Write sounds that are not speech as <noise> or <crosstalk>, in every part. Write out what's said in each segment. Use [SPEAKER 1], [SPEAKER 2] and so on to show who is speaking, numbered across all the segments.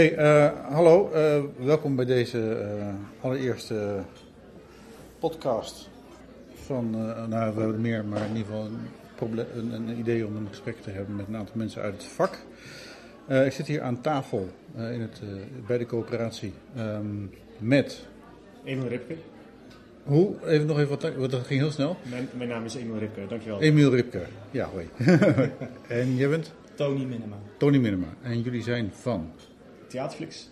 [SPEAKER 1] Hey, uh, hallo. Uh, welkom bij deze uh, allereerste podcast van, nou we hebben meer, maar in ieder geval een, een, een, idee om een gesprek te hebben met een aantal mensen uit het vak. ik zit hier aan tafel in het, bij de coöperatie um, met...
[SPEAKER 2] Emil Ripke.
[SPEAKER 1] Hoe? Even nog even wat, dat ging heel snel.
[SPEAKER 2] Mijn, mijn naam is Emil Ripke, dankjewel.
[SPEAKER 1] Emiel Ripke, ja hoi. <laughs> en jij bent?
[SPEAKER 3] Tony Minema.
[SPEAKER 1] Tony Minema. En jullie zijn van?
[SPEAKER 2] Theaterflix.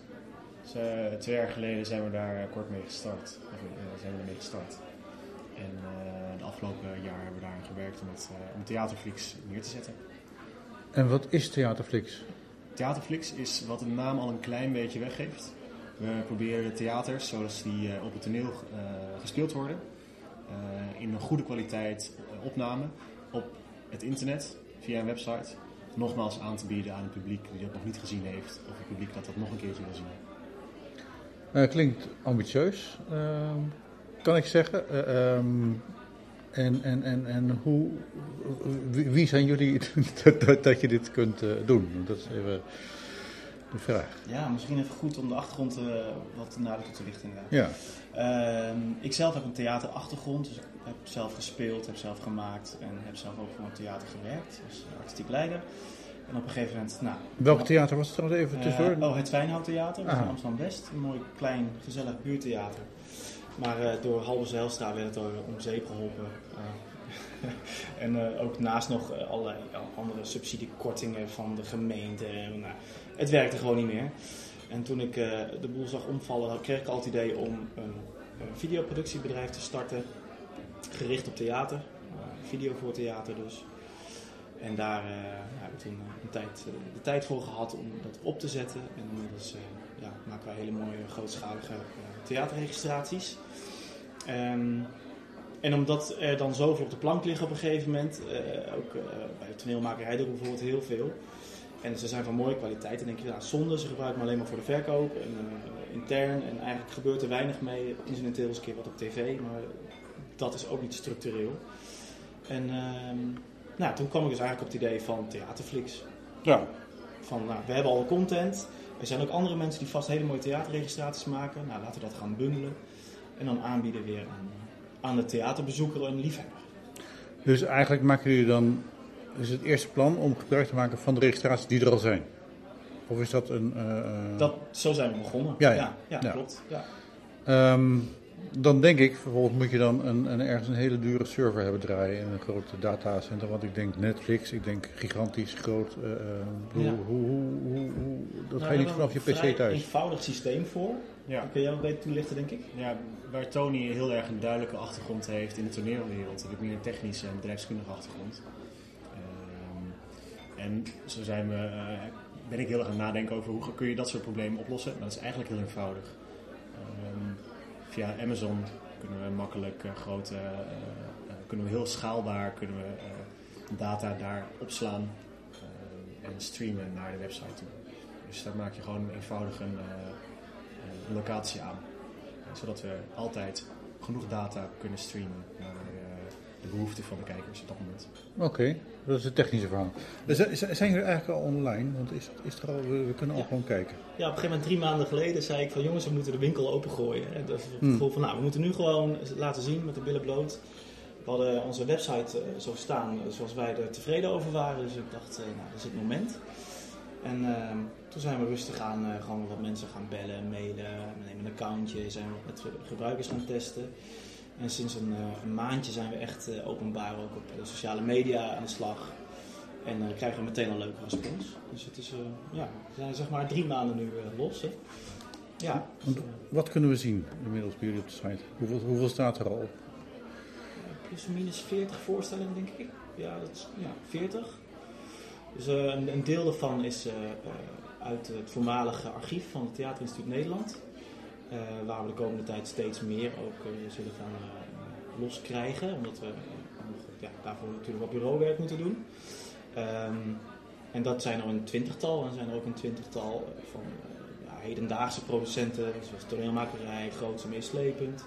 [SPEAKER 2] Dus, twee jaar geleden zijn we daar kort mee gestart. Of, uh, zijn we ermee gestart. En uh, de afgelopen jaar hebben we daar gewerkt om, het, om Theaterflix neer te zetten.
[SPEAKER 1] En wat is Theaterflix?
[SPEAKER 2] Theaterflix is wat de naam al een klein beetje weggeeft. We proberen de theaters zoals die op het toneel gespeeld worden, in een goede kwaliteit opname op het internet via een website nogmaals aan te bieden aan het publiek die dat nog niet gezien heeft. Of het publiek dat dat nog een keertje wil zien.
[SPEAKER 1] Uh, klinkt ambitieus, uh, kan ik zeggen. Uh, um, en, en, en, en hoe, wie, zijn jullie <laughs> dat, dat, je dit kunt uh, doen? Dat is even de vraag.
[SPEAKER 3] Ja, misschien even goed om de achtergrond uh, wat nader te lichten.
[SPEAKER 1] Ja.
[SPEAKER 3] Uh, ik zelf heb een theaterachtergrond, dus ik heb zelf gespeeld, heb zelf gemaakt en heb zelf ook voor een theater gewerkt, dus artistiek leider. En op een gegeven moment, nou...
[SPEAKER 1] Welk theater was het trouwens even tussendoor?
[SPEAKER 3] Uh, oh, het Fijnhout Theater, in Amsterdam-West. Een mooi, klein, gezellig buurtheater. Maar uh, door Halve Zijlstra werd het om zeep geholpen. <laughs> En ook naast nog allerlei andere subsidiekortingen van de gemeente. En, nou, het werkte gewoon niet meer. En toen ik de boel zag omvallen, kreeg ik al het idee om een, videoproductiebedrijf te starten. Gericht op theater. video voor theater dus. En daar uh, hebben we toen eh, een tijd, de tijd voor gehad om dat op te zetten. En inmiddels ja, maken wij hele mooie grootschalige theaterregistraties. Um, en omdat er dan zoveel op de plank liggen op een gegeven moment, ook bij toneelmakerij doen we bijvoorbeeld heel veel. En ze zijn van mooie kwaliteit. Dan denk je, nou, zonde, ze gebruiken hem alleen maar voor de verkoop en intern. En eigenlijk gebeurt er weinig mee. Incidenteel eens een keer wat op tv, maar dat is ook niet structureel. En ehm, nou, toen kwam ik dus eigenlijk op het idee van Theaterflix.
[SPEAKER 1] Ja.
[SPEAKER 3] Van, nou, we hebben al content. Er zijn ook andere mensen die vast hele mooie theaterregistraties maken. Nou, laten we dat gaan bundelen. En dan aanbieden weer aan, aan de theaterbezoeker en liefhebber.
[SPEAKER 1] Dus eigenlijk maken jullie dan, is het eerste plan om gebruik te maken van de registraties die er al zijn? Of is dat een... Uh,
[SPEAKER 3] dat, zo zijn we begonnen.
[SPEAKER 1] Ja,
[SPEAKER 3] ja. ja, ja klopt.
[SPEAKER 1] Ja. Um, dan denk ik, vervolgens moet je dan een, een, ergens een hele dure server hebben draaien in een grote datacenter. Want ik denk Netflix, ik denk gigantisch groot. Uh, ja. hoe, hoe, hoe, dat nou, ga je niet vanaf je PC thuis.
[SPEAKER 3] een eenvoudig systeem voor. Ja. kun jij ook beter toelichten, denk ik?
[SPEAKER 2] Ja, waar Tony heel erg een duidelijke achtergrond heeft in de toneelwereld. Heb ik meer een technische en bedrijfskundige achtergrond. En zo zijn we, uh, ben ik heel erg aan het nadenken over hoe kun je dat soort problemen oplossen. Dat is eigenlijk heel eenvoudig. Um, via Amazon kunnen we makkelijk uh, grote, uh, kunnen we heel schaalbaar kunnen we, data daar opslaan en streamen naar de website toe. Dus daar maak je gewoon eenvoudig een, een locatie aan. zodat we altijd genoeg data kunnen streamen naar de behoeften van de kijkers op dat moment.
[SPEAKER 1] Oké, dat is het technische verhaal. Zijn jullie eigenlijk al online? Want is, is er al, we, kunnen al gewoon kijken.
[SPEAKER 3] Ja, op een gegeven moment drie maanden geleden zei ik van jongens, we moeten de winkel opengooien. En dat het gevoel van nou, we moeten nu gewoon laten zien met de billen bloot. We hadden onze website uh, zo staan zoals wij er tevreden over waren. Dus ik dacht, uh, nou, dat is het moment. En uh, toen zijn we rustig aan uh, gewoon wat mensen gaan bellen, mailen. We nemen een accountje, zijn we met gebruikers gaan testen. En sinds een, uh, een maandje zijn we echt uh, openbaar ook op de sociale media aan de slag. En uh, krijgen we meteen een leuke respons. Dus het is, ja, we zijn zeg maar drie maanden nu los. Hè. Ja.
[SPEAKER 1] Wat kunnen we zien inmiddels bij jullie op de site? Hoeveel, hoeveel staat er al op?
[SPEAKER 3] plus of minus 40 voorstellingen, denk ik. Ja, dat is, ja 40. Dus een, een, deel daarvan is uit het voormalige archief van het Theaterinstituut Nederland. Uh, waar we de komende tijd steeds meer ook uh, zullen gaan uh, loskrijgen. Omdat we ja, daarvoor natuurlijk wat bureauwerk moeten doen. Um, en dat zijn er een twintigtal. En zijn er ook een twintigtal van ja, hedendaagse producenten. Zoals toneelmakerij, groots en meeslepend.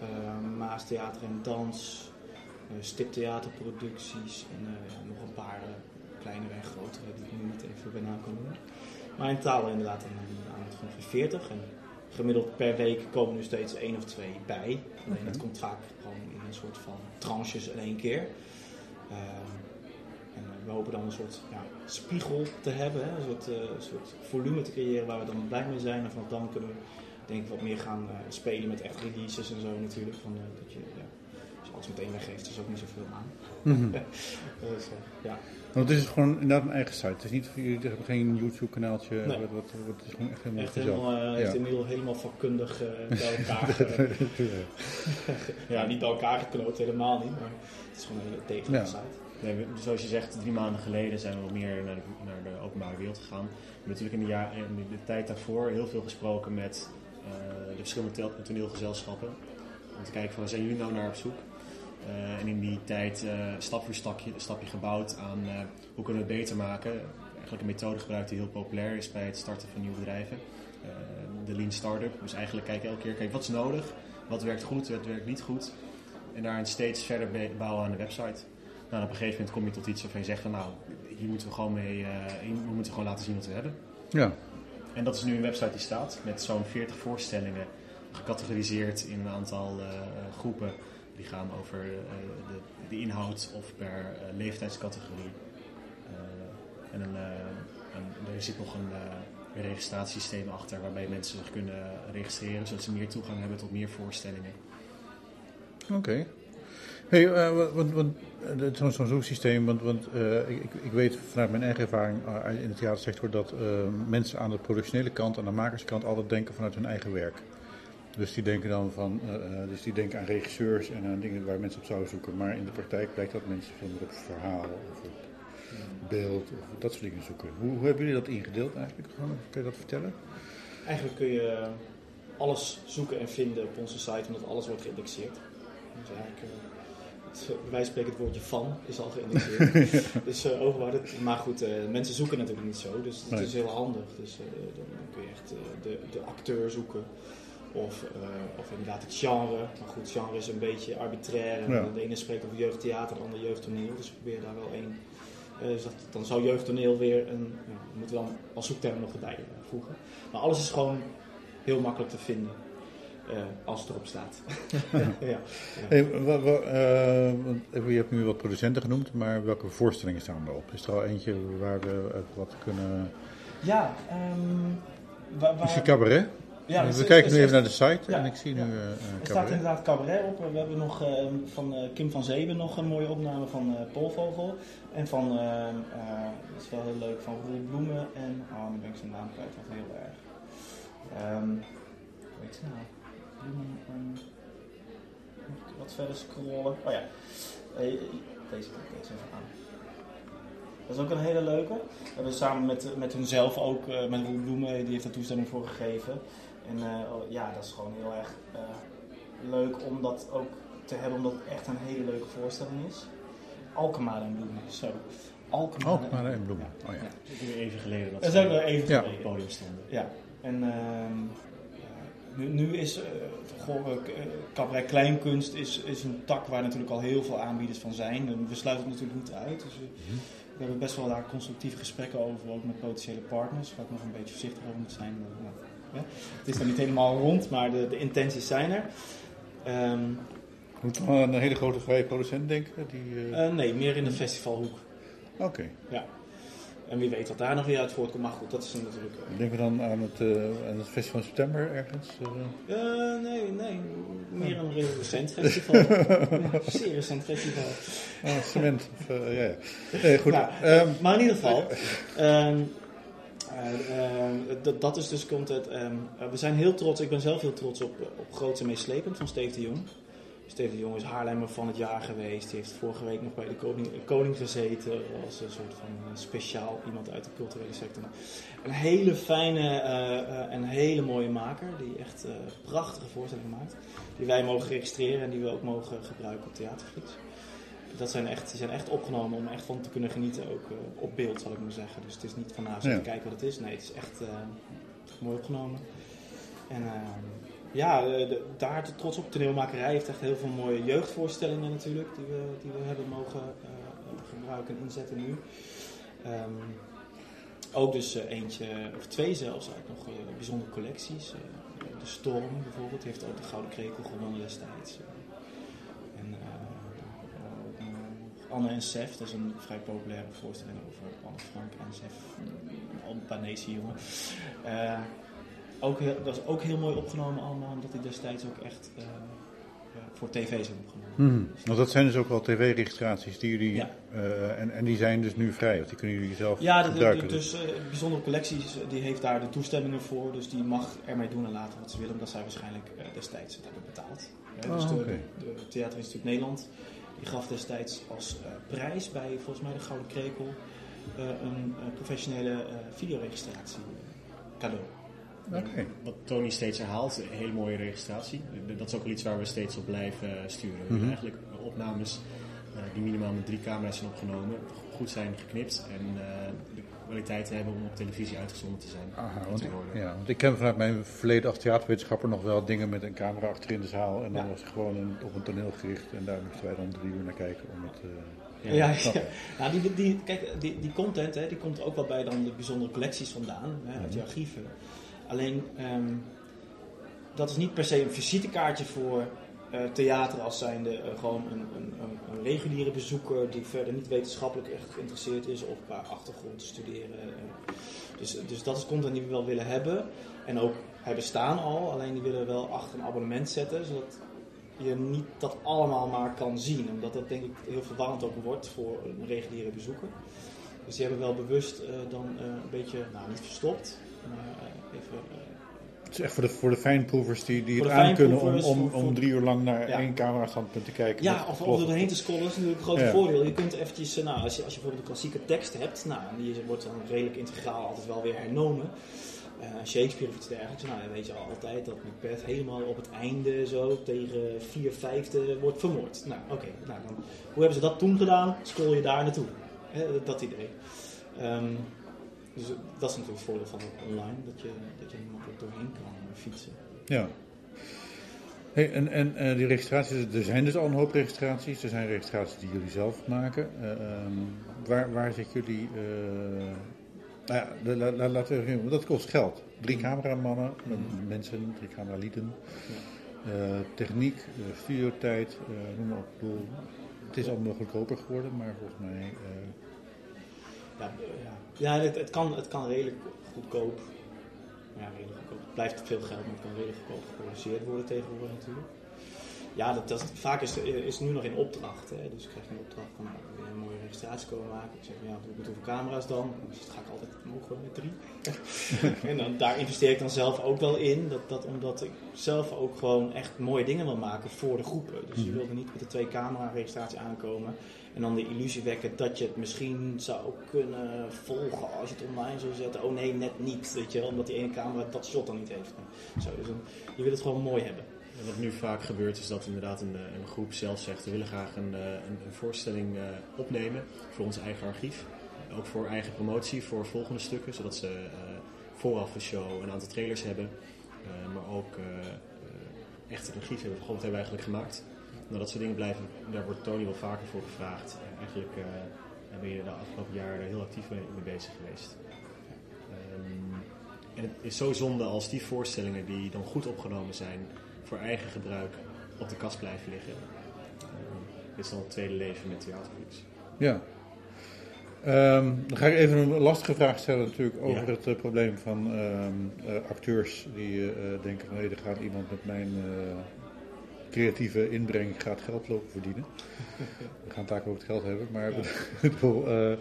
[SPEAKER 3] Ehm, Maas Theater en Dans. stiptheaterproducties. En nog een paar kleinere en grotere die ik nu niet even bij naam kan noemen. Maar in taal inderdaad een, aantal van ongeveer 40. En gemiddeld per week komen er steeds één of twee bij. Alleen dat komt vaak gewoon in een soort van tranches in één keer. Ehm, en eh, we hopen dan een soort ja, spiegel te hebben, hè, een soort, eh, soort volume te creëren waar we dan blij mee zijn. En vanaf dan kunnen we denk ik wat meer gaan eh, spelen met echt releases en zo natuurlijk. Van, eh, dat je, ja, als meteen weggeeft, is ook niet zoveel aan.
[SPEAKER 1] Mhm. <laughs>
[SPEAKER 3] Dus, eh, ja.
[SPEAKER 1] Want het is gewoon inderdaad een eigen site. Het is niet, jullie hebben geen YouTube-kanaaltje.
[SPEAKER 3] Nee.
[SPEAKER 1] Wat, wat, wat, het is gewoon echt helemaal
[SPEAKER 3] Echt helemaal, eh,
[SPEAKER 1] Ja.
[SPEAKER 3] inmiddels helemaal vakkundig eh, <laughs> bij elkaar. <laughs> ja, niet bij elkaar geknoopt, helemaal niet. Maar het is gewoon een hele degelijke
[SPEAKER 1] Ja.
[SPEAKER 3] site.
[SPEAKER 2] Nee, we- zoals je zegt, drie maanden geleden zijn we wat meer naar de, naar de openbare wereld gegaan. We hebben natuurlijk in de, jaar, in de, de tijd daarvoor heel veel gesproken met eh, de verschillende toneelgezelschappen. Om te kijken van zijn jullie nou naar op zoek? Eh, en in die tijd eh, stap voor stapje, stapje gebouwd aan eh, hoe kunnen we het beter maken. Eigenlijk een methode gebruikt die heel populair is bij het starten van nieuwe bedrijven. De Lean Startup. Dus eigenlijk kijken elke keer, kijk wat is nodig? Wat werkt goed, wat werkt niet goed? En daarin steeds verder bouwen aan de website. Nou, op een gegeven moment kom je tot iets waarvan je zegt van nou, hier moeten we gewoon mee, hier moeten we gewoon laten zien wat we hebben.
[SPEAKER 1] Ja.
[SPEAKER 2] En dat is nu een website die staat met zo'n 40 voorstellingen, gecategoriseerd in een aantal groepen. Die gaan over eh, de, de inhoud of per eh, leeftijdscategorie. Eh, en een, een- er zit nog een, registratiesysteem achter waarbij mensen zich kunnen registreren zodat ze meer toegang hebben tot meer voorstellingen.
[SPEAKER 1] Oké. Hey, wat- want, want, zo'n zo'n zoeksysteem, want, want ik, ik- weet vanuit mijn eigen ervaring in de theatersector dat mensen aan de productionele kant, aan de makerskant, altijd denken vanuit hun eigen werk. Dus die denken dan van, eh, eh, dus die denken aan regisseurs en aan dingen waar mensen op zouden zoeken. Maar in de praktijk blijkt dat mensen veel meer op verhaal of op beeld of dat soort dingen zoeken. Hoe, hoe hebben jullie dat ingedeeld eigenlijk? Kun je dat vertellen?
[SPEAKER 3] Eigenlijk kun je alles zoeken en vinden op onze site, omdat alles wordt geïndexeerd. Dus eigenlijk, eh, het, van spreken het woordje van is al geïndexeerd. <laughs> dus eh, overal, dat- maar goed, mensen zoeken natuurlijk niet zo, dus het
[SPEAKER 1] Nee.
[SPEAKER 3] is heel handig. Dus dan, kun je echt de, de acteur zoeken. Of, eh, of inderdaad het genre. Maar goed, genre is een beetje arbitrair. En
[SPEAKER 1] Ja.
[SPEAKER 3] De ene spreekt over jeugdtheater, de andere jeugdtoneel. Dus we proberen daar wel één. eh, dus dat, dan zou jeugdtoneel weer een. Ja, we moeten dan als zoekterm nog erbij eh, voegen. Maar alles is gewoon heel makkelijk te vinden. eh, als het erop staat. <laughs> ja.
[SPEAKER 1] Hey, eh, je hebt nu wat producenten genoemd, maar welke voorstellingen staan erop? Is er al eentje waar we wat kunnen...
[SPEAKER 3] Ja, ehm, waar,
[SPEAKER 1] cabaret?
[SPEAKER 3] Ja,
[SPEAKER 1] we
[SPEAKER 3] het is-
[SPEAKER 1] kijken nu even naar de site
[SPEAKER 3] Ja,
[SPEAKER 1] en ik zie nu
[SPEAKER 3] ja.
[SPEAKER 1] eh, eh,
[SPEAKER 3] Er staat
[SPEAKER 1] cabaret.
[SPEAKER 3] inderdaad cabaret op. We hebben nog van eh, Kim van Zeeben nog een mooie opname van eh Polvogel. En van, eh, dat is wel heel leuk, van Roel Bloemen. En, oh, nu ben ik zijn naam kwijt, wat heel erg. Ehm hoe heet ze nou? Bloemen, moet ik wat verder scrollen. Oh ja, Eh, deze klik ik even aan. Dat is ook een hele leuke. We hebben samen met, met hunzelf ook, eh, met Roel Bloemen, die heeft daar toestemming voor gegeven. En eh, oh, ja, dat is gewoon heel erg eh, leuk om dat ook te hebben, omdat het echt een hele leuke voorstelling is. Alkemade en Bloemen, zo. Alkemade
[SPEAKER 1] Oh, maar en bloemen. Oh ja.
[SPEAKER 2] Het is ook weer even geleden dat
[SPEAKER 3] Dat
[SPEAKER 2] ze
[SPEAKER 3] is ook wel even
[SPEAKER 1] Ja.
[SPEAKER 2] op het podium stonden.
[SPEAKER 3] Ja, en ehm, ja, nu, nu is uh, goh, eh, cabaret kleinkunst is, is een tak waar natuurlijk al heel veel aanbieders van zijn. We sluiten het natuurlijk niet uit. Dus we, we hebben best wel daar constructieve gesprekken over, ook met potentiële partners. Waar ik nog een beetje voorzichtig over moet zijn. maar, ja. Het is nog niet helemaal rond, maar de, de intenties zijn er. Ehm,
[SPEAKER 1] Moet aan een hele grote vrije producent denken? Die, eh,
[SPEAKER 3] eh, nee, meer in de festivalhoek.
[SPEAKER 1] Oké.
[SPEAKER 3] Ja. En wie weet wat daar nog weer uit voortkomt. Maar goed, dat is natuurlijk...
[SPEAKER 1] Denken we dan aan het, eh, aan het festival in september ergens?
[SPEAKER 3] nee, nee. Meer een recent <laughs> festival. ja, zeer recent festival.
[SPEAKER 1] Ah, cement. Of, ja, ja. Nee, goed.
[SPEAKER 3] Nou,
[SPEAKER 1] Ehm,
[SPEAKER 3] Maar in ieder geval, ehm, eh, ehm, dat- dat is dus content. ehm, eh, we zijn heel trots, ik ben zelf heel trots op, op Groots en Meeslepend van Steve de Jong. Steve de Jong is Haarlemmer van het jaar geweest. Die heeft vorige week nog bij de koning, koning gezeten. Als een soort van eh, speciaal iemand uit de culturele sector. Een hele fijne eh, eh, en hele mooie maker. Die echt eh, prachtige voorstellingen maakt. Die wij mogen registreren en die we ook mogen gebruiken op Theaterflix. Dat zijn echt, die zijn echt opgenomen om echt van te kunnen genieten. Ook eh, op beeld zal ik maar zeggen. Dus het is niet van nou, eens even
[SPEAKER 1] Ja.
[SPEAKER 3] kijken wat het is. Nee, het is echt eh, mooi opgenomen. En ehm, ja, de, de- daar te trots op. Toneelmakerij heeft echt heel veel mooie jeugdvoorstellingen natuurlijk. Die we, die we hebben mogen eh, gebruiken en inzetten nu. Ehm, ook dus eh, eentje, of twee zelfs, uit nog eh, bijzondere collecties. Eh, de Storm bijvoorbeeld, heeft ook de Gouden Krekel gewonnen destijds. Anne en Sef, dat is een vrij populaire voorstelling over Anne Frank en Sef, een Albanese jongen. Eh, ook dat is ook heel mooi opgenomen allemaal, omdat hij destijds ook echt eh, ja, voor tv zijn opgenomen.
[SPEAKER 1] Mhm. Want dat zijn dus ook wel tv-registraties die jullie.
[SPEAKER 3] Ja.
[SPEAKER 1] eh, en, en die zijn dus nu vrij, of die kunnen jullie zelf
[SPEAKER 3] Ja,
[SPEAKER 1] gebruiken.
[SPEAKER 3] de- dus eh, bijzondere collecties, die heeft daar de toestemmingen voor. Dus die mag ermee doen en laten wat ze willen, omdat zij waarschijnlijk destijds het hebben betaald. Eh,
[SPEAKER 1] Ah,
[SPEAKER 3] dus de,
[SPEAKER 1] oké.
[SPEAKER 3] de Theaterinstituut Nederland, die gaf destijds als eh, prijs bij volgens mij de Gouden Krekel eh, een eh, professionele eh, videoregistratie cadeau.
[SPEAKER 1] Oké.
[SPEAKER 2] Wat Tony steeds herhaalt, een hele mooie registratie. Dat is ook wel iets waar we steeds op blijven sturen.
[SPEAKER 1] Mhm.
[SPEAKER 2] Eigenlijk opnames eh, die minimaal met drie camera's zijn opgenomen, goed zijn geknipt en eh, de kwaliteit hebben om op televisie uitgezonden te zijn.
[SPEAKER 1] Aha, want,
[SPEAKER 2] te
[SPEAKER 1] ja, want ik ken vanuit mijn verleden als theaterwetenschapper nog wel dingen met een camera achter in de zaal. En dan
[SPEAKER 3] Ja.
[SPEAKER 1] was het gewoon een, op een toneel gericht. En daar moesten wij dan drie uur naar kijken om het... eh,
[SPEAKER 3] Ja, ja. Nou, <laughs> die, die, kijk, die, die content hè, die komt er ook wel bij dan de bijzondere collecties vandaan, hè, uit je
[SPEAKER 1] Mhm.
[SPEAKER 3] archieven. Alleen, ehm, dat is niet per se een visitekaartje voor theater als zijnde eh, gewoon een, een, een, een reguliere bezoeker die verder niet wetenschappelijk echt geïnteresseerd is of qua achtergrond te studeren. eh. dus, dus dat is content die we wel willen hebben. En ook, hij bestaan al, alleen die willen we wel achter een abonnement zetten, zodat je niet dat allemaal maar kan zien. Omdat dat denk ik heel verwarrend ook wordt voor een reguliere bezoeker. Dus die hebben wel bewust eh, dan eh, een beetje, nou niet verstopt, maar eh, even...
[SPEAKER 1] Het is echt voor de, voor de fijnproevers die, die het
[SPEAKER 3] de
[SPEAKER 1] aan kunnen om, om,
[SPEAKER 3] voor-
[SPEAKER 1] om drie uur lang naar
[SPEAKER 3] Ja.
[SPEAKER 1] één camera-standpunt te kijken.
[SPEAKER 3] Ja, of om er doorheen te scrollen is natuurlijk een groot
[SPEAKER 1] Ja.
[SPEAKER 3] voordeel. Je kunt eventjes, eh, nou, als je, als je bijvoorbeeld een klassieke tekst hebt, nou, en die wordt dan redelijk integraal altijd wel weer hernomen. Eh, Shakespeare of iets dergelijks, nou, dan weet je altijd dat Macbeth helemaal op het einde zo tegen vier vijfde wordt vermoord. Nou, oké, nou, dan, hoe hebben ze dat toen gedaan? Scroll je daar naartoe. Dat idee. Ehm, dus dat is natuurlijk het voordeel van online, dat je, dat je makkelijk doorheen kan fietsen.
[SPEAKER 1] Ja. Hey, en en eh, die registraties, er zijn dus al een hoop registraties. Er zijn registraties die jullie zelf maken. Eh, ehm, waar, waar zit jullie... eh, nou ja, de- la- la- laten we even, dat kost geld. Drie cameramannen, eh, mensen, drie cameralieden. Eh, techniek, studiotijd, eh, noem maar op. Bedoel, het is allemaal goedkoper geworden, maar volgens mij...
[SPEAKER 3] Ja, ja. het, het, kan, het kan redelijk goedkoop. Ja, redelijk goedkoop. Het blijft veel geld, maar het kan redelijk goedkoop geproduceerd worden tegenwoordig natuurlijk. Ja, dat, dat, vaak is, is het nu nog in opdracht. Hè? Dus ik krijg een opdracht van nou, wil een mooie registratie komen maken. Ik zeg, ja, doe ik met hoeveel camera's dan? Dus dat ga ik altijd gooien met drie. <laughs> en dan, daar investeer ik dan zelf ook wel in. Dat, dat, omdat ik zelf ook gewoon echt mooie dingen wil maken voor de groepen. Dus je
[SPEAKER 1] Mhm.
[SPEAKER 3] wilde niet met de twee camera registratie aankomen. En dan de illusie wekken dat je het misschien zou kunnen volgen als je het online zou zetten. Oh nee, net niet. Weet je, wel, omdat die ene camera dat shot dan niet heeft. Zo, dus je wil het gewoon mooi hebben.
[SPEAKER 2] En wat nu vaak gebeurt is dat inderdaad een, eh, een groep zelf zegt we willen graag een, eh, een, een voorstelling eh, opnemen voor ons eigen archief. Ook voor eigen promotie, voor volgende stukken, zodat ze vooraf de show een aantal trailers hebben. maar ook eh, echt een archief hebben van wat hebben we eigenlijk gemaakt. Dat soort dingen blijven, daar wordt Tony wel vaker voor gevraagd. En eigenlijk eh, ben je de afgelopen jaren heel actief mee, mee bezig geweest. Ehm, en het is zo zonde als die voorstellingen die dan goed opgenomen zijn voor eigen gebruik op de kast blijven liggen. Ehm, dit is dan het tweede leven met Theaterflix.
[SPEAKER 1] Ja. Ehm, dan ga ik even een lastige vraag stellen natuurlijk over
[SPEAKER 2] Ja.
[SPEAKER 1] het eh, probleem van eh, acteurs die denken van hé, er gaat iemand met mijn creatieve inbreng gaat geld lopen verdienen. <laughs> We gaan het vaak over het geld hebben, maar
[SPEAKER 3] Ja. <laughs>
[SPEAKER 1] bedoel, eh,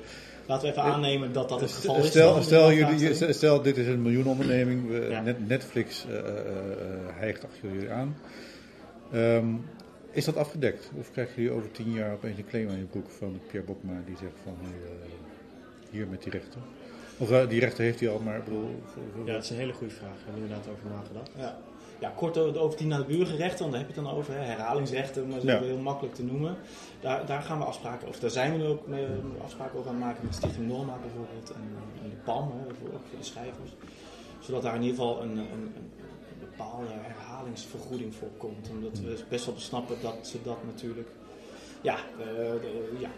[SPEAKER 3] Laten we even aannemen dat dat het geval is.
[SPEAKER 1] stel, stel, jullie, stel dit is een miljoenonderneming, we-
[SPEAKER 3] Ja.
[SPEAKER 1] net, Netflix eh, eh, eh, hijgt achter jullie aan. Ehm, is dat afgedekt? Of krijgen jullie over tien jaar opeens een claim aan je broek van Pierre Bokma die zegt van hey, eh, hier met die rechter? Of die rechter heeft hij al, maar ik bedoel...
[SPEAKER 2] Ja, dat is een hele goede vraag. Daar hebben we inderdaad over nagedacht.
[SPEAKER 3] Ja. Ja, kort over, die burenrechten, want daar heb je het dan over. Hè, herhalingsrechten, maar dat is
[SPEAKER 1] Ja.
[SPEAKER 3] heel makkelijk te noemen. Daar, daar gaan we afspraken over. Daar zijn we nu ook mee, afspraken over aan het maken met Stichting Norma bijvoorbeeld. En, en de PAM, hè, voor, ook voor de schrijvers. Zodat daar in ieder geval een, een, bepaalde herhalingsvergoeding voor komt. Omdat we best wel besnappen dat ze dat natuurlijk ja, eh, de- ja,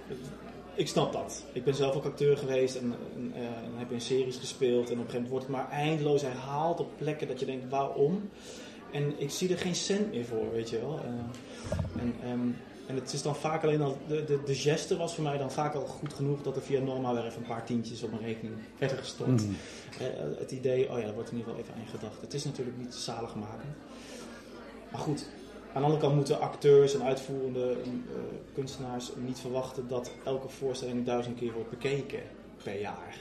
[SPEAKER 3] ik snap dat. Ik ben zelf ook acteur geweest en, en, eh, en heb in series gespeeld. En op een gegeven moment wordt het maar eindeloos herhaald op plekken dat je denkt, waarom? En ik zie er geen cent meer voor, weet je wel. Eh, en, ehm, en het is dan vaak alleen al, de, de, de geste was voor mij dan vaak al goed genoeg dat er via Norma weer even een paar tientjes op mijn rekening werden gestort.
[SPEAKER 1] Mhm.
[SPEAKER 3] Eh, het idee, oh ja, daar wordt in ieder geval even aan gedacht. Het is natuurlijk niet zaligmakend. Maar goed, aan de andere kant moeten acteurs en uitvoerende eh, kunstenaars niet verwachten dat elke voorstelling duizend keer wordt bekeken per jaar.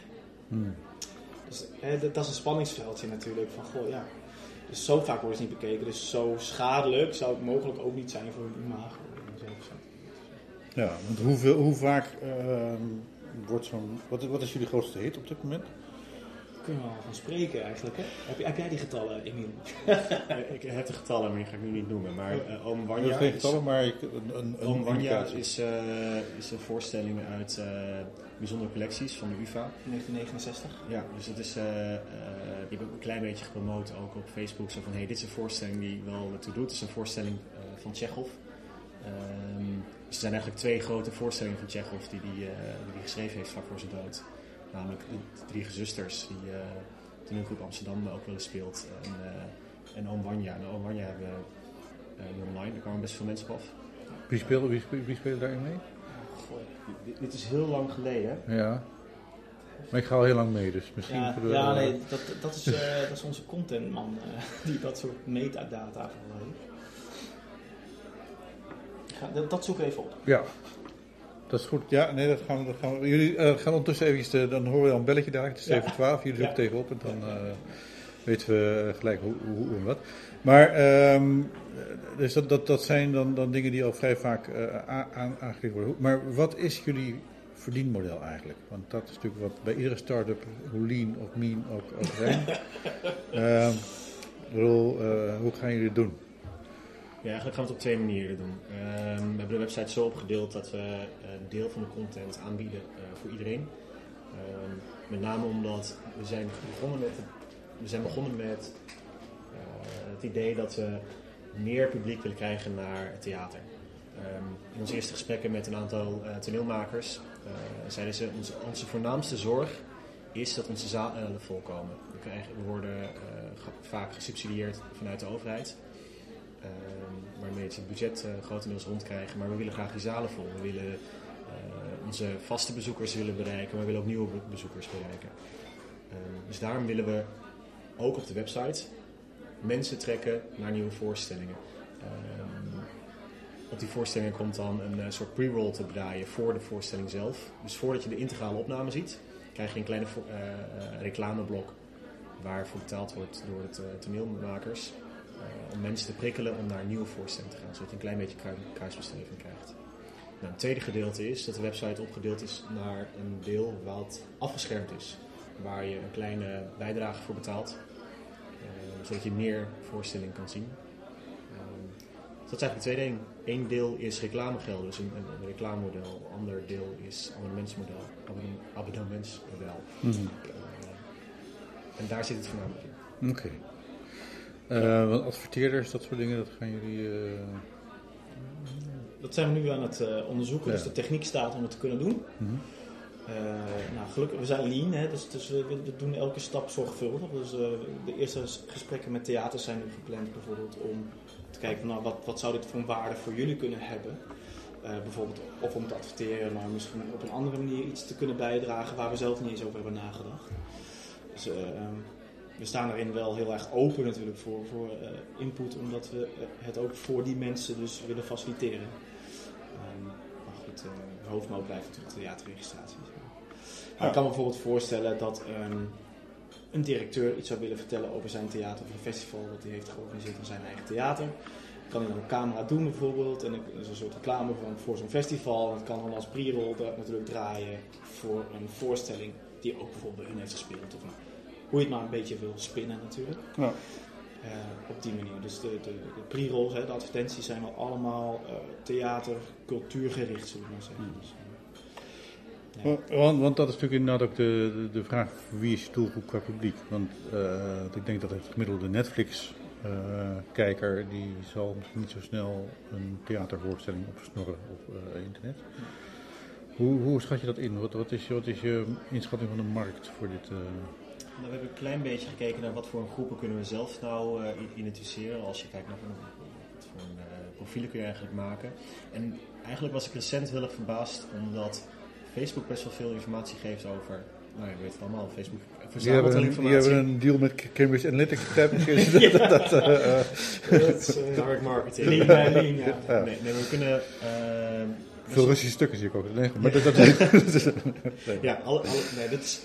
[SPEAKER 1] Hmm.
[SPEAKER 3] Dus hè, dat, dat is een spanningsveldje natuurlijk. Van goh, ja. Dus zo vaak worden ze niet bekeken. Dus zo schadelijk zou het mogelijk ook niet zijn voor hun imago.
[SPEAKER 1] Ja, want hoeveel, hoe vaak ehm, wordt zo'n... Wat, wat is jullie grootste hit op dit moment?
[SPEAKER 3] Kunnen we al van spreken eigenlijk. Hè? Heb, heb jij die getallen, Emiel? <laughs>
[SPEAKER 2] ik heb de getallen, maar die ga ik nu niet noemen. Maar eh, Oom Wanja
[SPEAKER 1] is geen getallen, maar ik- een, een, een
[SPEAKER 2] Oom Wanja is, eh, is een voorstelling uit eh, bijzondere collecties van de UvA.
[SPEAKER 3] 1969.
[SPEAKER 2] Ja, dus dat is, eh, eh, die heb ik ook een klein beetje gepromoot ook op Facebook. Zo van, hey, dit is een voorstelling die wel ertoe doet. Het is een voorstelling eh, van Tsjechov. Ehm, dus er zijn eigenlijk twee grote voorstellingen van Tsjechov die hij die, eh, die hij geschreven heeft vlak voor zijn dood. Namelijk de, drie gezusters, die uh, toneelgroep Amsterdam ook wel eens speelt. En, eh, en Oom Wanja. En Oom Wanja hebben we uh, online, daar kwamen best veel mensen op af.
[SPEAKER 1] Wie speelde, wie, speelde, wie speelde daarin mee?
[SPEAKER 3] Goh.
[SPEAKER 2] Dit, dit is heel lang geleden.
[SPEAKER 1] Ja. Maar ik ga al heel lang mee, dus misschien...
[SPEAKER 3] Ja, ja nee, dat, dat, is, eh, dat is onze contentman eh, <laughs> die dat soort metadata Dat, dat zoek ik even op.
[SPEAKER 1] Ja, dat is goed. Ja, nee, dat gaan we. Dat gaan we. Jullie eh, gaan ondertussen eventjes, de, dan horen we al een belletje daar. Het is
[SPEAKER 3] Ja.
[SPEAKER 1] 7 12. Jullie zoeken het even op en dan eh, weten we gelijk hoe, hoe, hoe en wat. Maar, ehm, dus dat, dat, dat zijn dan, dan dingen die al vrij vaak eh, aan, worden. Maar wat is jullie verdienmodel eigenlijk? Want dat is natuurlijk wat bij iedere start-up, hoe lean of mean ook, ook zijn. <laughs> Ehm, bedoel, eh, hoe gaan jullie het doen?
[SPEAKER 2] Ja, eigenlijk gaan we het op twee manieren doen. Ehm, we hebben de website zo opgedeeld dat we een deel van de content aanbieden eh, voor iedereen. Ehm, met name omdat we zijn begonnen met, we zijn begonnen met eh, het idee dat we meer publiek willen krijgen naar het theater. Ehm, in onze eerste gesprekken met een aantal eh, toneelmakers eh, zeiden ze, onze, onze voornaamste zorg is dat onze zalen volkomen. We, krijgen, we worden eh, vaak gesubsidieerd vanuit de overheid. Waarmee ze het budget eh, grotendeels rondkrijgen. Maar we willen graag die zalen vol. We willen eh, onze vaste bezoekers willen bereiken, maar we willen ook nieuwe be- bezoekers bereiken. Ehm, dus daarom willen we ook op de website mensen trekken naar nieuwe voorstellingen. Ehm, op die voorstellingen komt dan een eh, soort pre-roll te draaien voor de voorstelling zelf. Dus voordat je de integrale opname ziet, krijg je een kleine reclameblok waarvoor betaald wordt door de to- toneelmakers. Eh, om mensen te prikkelen om naar een nieuwe voorstelling te gaan, zodat je een klein beetje krui- kruisbestreving krijgt. Nou, het tweede gedeelte is dat de website opgedeeld is naar een deel wat afgeschermd is, waar je een kleine bijdrage voor betaalt, eh, zodat je meer voorstelling kan zien. Dus dat is eigenlijk twee dingen. Eén deel is reclamegeld, dus een, een, een reclamemodel. Ander deel is abonnementsmodel, abonnem- abonnementsmodel.
[SPEAKER 1] Mhm.
[SPEAKER 2] Eh, en daar zit het voornamelijk in.
[SPEAKER 1] Oké. Want adverteerders, dat soort dingen, dat gaan jullie. eh,
[SPEAKER 3] Dat zijn we nu aan het eh, onderzoeken.
[SPEAKER 1] Ja.
[SPEAKER 3] Dus de techniek staat om het te kunnen doen.
[SPEAKER 1] mhm.
[SPEAKER 3] Nou, gelukkig, we zijn lean, hè, dus, dus we, we doen elke stap zorgvuldig. Dus de eerste gesprekken met theaters zijn nu gepland bijvoorbeeld om te kijken van, nou, wat, wat zou dit voor een waarde voor jullie kunnen hebben. Bijvoorbeeld of om te adverteren, maar misschien op een andere manier iets te kunnen bijdragen waar we zelf niet eens over hebben nagedacht. Dus we staan erin wel heel erg open natuurlijk voor, voor eh, input, omdat we eh, het ook voor die mensen dus willen faciliteren. Ehm, maar goed, de hoofdmoot blijft natuurlijk theaterregistratie. Maar ik kan me bijvoorbeeld voorstellen dat ehm, een directeur iets zou willen vertellen over zijn theater of een festival dat hij heeft georganiseerd in zijn eigen theater. Kan hij dan op camera doen bijvoorbeeld en er is een soort reclame voor, voor zo'n festival. En dat kan dan als pre-roll natuurlijk draaien voor een voorstelling die ook bijvoorbeeld bij hun heeft gespeeld. Of nou, hoe je het maar een beetje wil spinnen natuurlijk.
[SPEAKER 1] Ja.
[SPEAKER 3] Eh, op die manier. Dus de, de, de pre-rolls, de advertenties zijn wel allemaal eh, theater, cultuurgericht zullen we maar zeggen.
[SPEAKER 1] Hmm.
[SPEAKER 3] Dus, eh, ja.
[SPEAKER 1] Want, want dat is natuurlijk inderdaad ook de, de, vraag: wie is je doelgroep qua publiek? Want ik denk dat het gemiddelde Netflix kijker die zal niet zo snel een theatervoorstelling opsnorren op internet. Hoe, hoe schat je dat in? Wat, wat, is, wat is je inschatting van de markt voor dit?
[SPEAKER 2] Nou, we hebben een klein beetje gekeken naar wat voor groepen kunnen we zelf nou uh, identificeren. Als je kijkt naar wat voor een, uh, profielen kun je eigenlijk maken. En eigenlijk was ik recent heel erg verbaasd omdat Facebook best wel veel informatie geeft over nou, je weet het allemaal, Facebook
[SPEAKER 1] verzamelt
[SPEAKER 2] die
[SPEAKER 1] informatie. Die hebben een deal met Cambridge Analytica.
[SPEAKER 2] ja. <laughs> dat, dat, uh, dat is <laughs> uh, dark marketing. Lean, lean, ja. Nee, nee, we kunnen... Uh,
[SPEAKER 1] veel Russische stukken zie ik ook. Nee, maar <laughs>
[SPEAKER 2] dat,
[SPEAKER 1] dat,
[SPEAKER 2] nee. Ja, alle, alle, nee, dit is,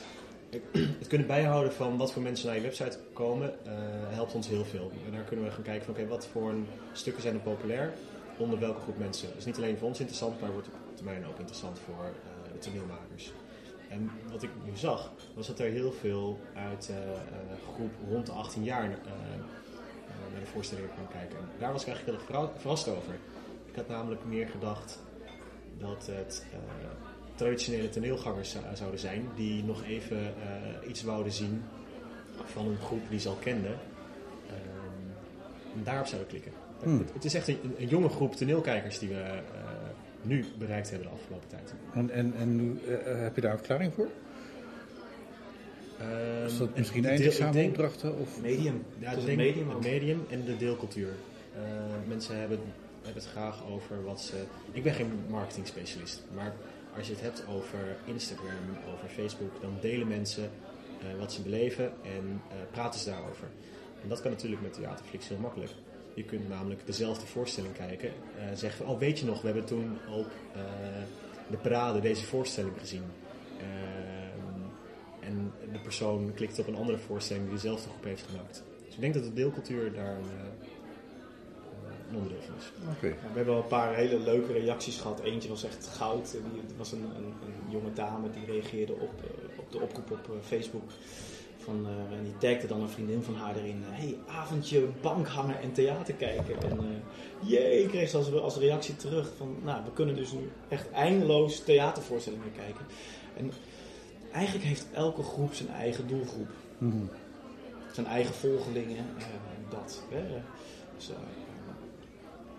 [SPEAKER 2] het kunnen bijhouden van wat voor mensen naar je website komen, uh, helpt ons heel veel. En daar kunnen we gaan kijken van oké, wat voor stukken zijn er populair, onder welke groep mensen. Is niet alleen voor ons interessant, maar wordt op termijn ook interessant voor uh, de toneelmakers. En wat ik nu zag, was dat er heel veel uit uh, groep rond de 18 jaar naar de voorstellingen kwam kijken. En daar was ik eigenlijk heel verrast over. Ik had namelijk meer gedacht dat het traditionele toneelgangers zouden zijn die nog even uh, iets wouden zien van een groep die ze al kenden. En daarop zouden klikken. Hmm. Het, het, is echt een, een, jonge groep toneelkijkers die we uh, nu bereikt hebben de afgelopen tijd.
[SPEAKER 1] En, en, en heb je daar een verklaring voor? Um, is dat misschien eindexamenopdrachten? Of?
[SPEAKER 2] Medium. Ja, het, medium, het medium en de deelcultuur. mensen hebben hebben het graag over wat ze. Ik ben geen marketing specialist, maar als je het hebt over Instagram, over Facebook, dan delen mensen uh, wat ze beleven en uh, praten ze daarover. En dat kan natuurlijk met Theaterflix heel makkelijk. Je kunt namelijk dezelfde voorstelling kijken. Uh, zeggen oh weet je nog, we hebben toen op de parade deze voorstelling gezien. Ehm, en de persoon klikt op een andere voorstelling die dezelfde groep heeft gemaakt. Dus ik denk dat de deelcultuur daar van is.
[SPEAKER 3] Okay. we hebben wel een paar hele leuke reacties gehad. Eentje was echt goud. Die, was een, een, een jonge dame die reageerde op, uh, op de oproep op uh, Facebook. Van, uh, en die tagde dan een vriendin van haar erin. hey, avondje bank hangen en theater kijken. En jee, kreeg ze als, als reactie terug van... Nou, we kunnen dus nu echt eindeloos theatervoorstellingen kijken. En eigenlijk heeft elke groep zijn eigen doelgroep. Mm -hmm. Zijn eigen volgelingen. dat. Hè. Dus,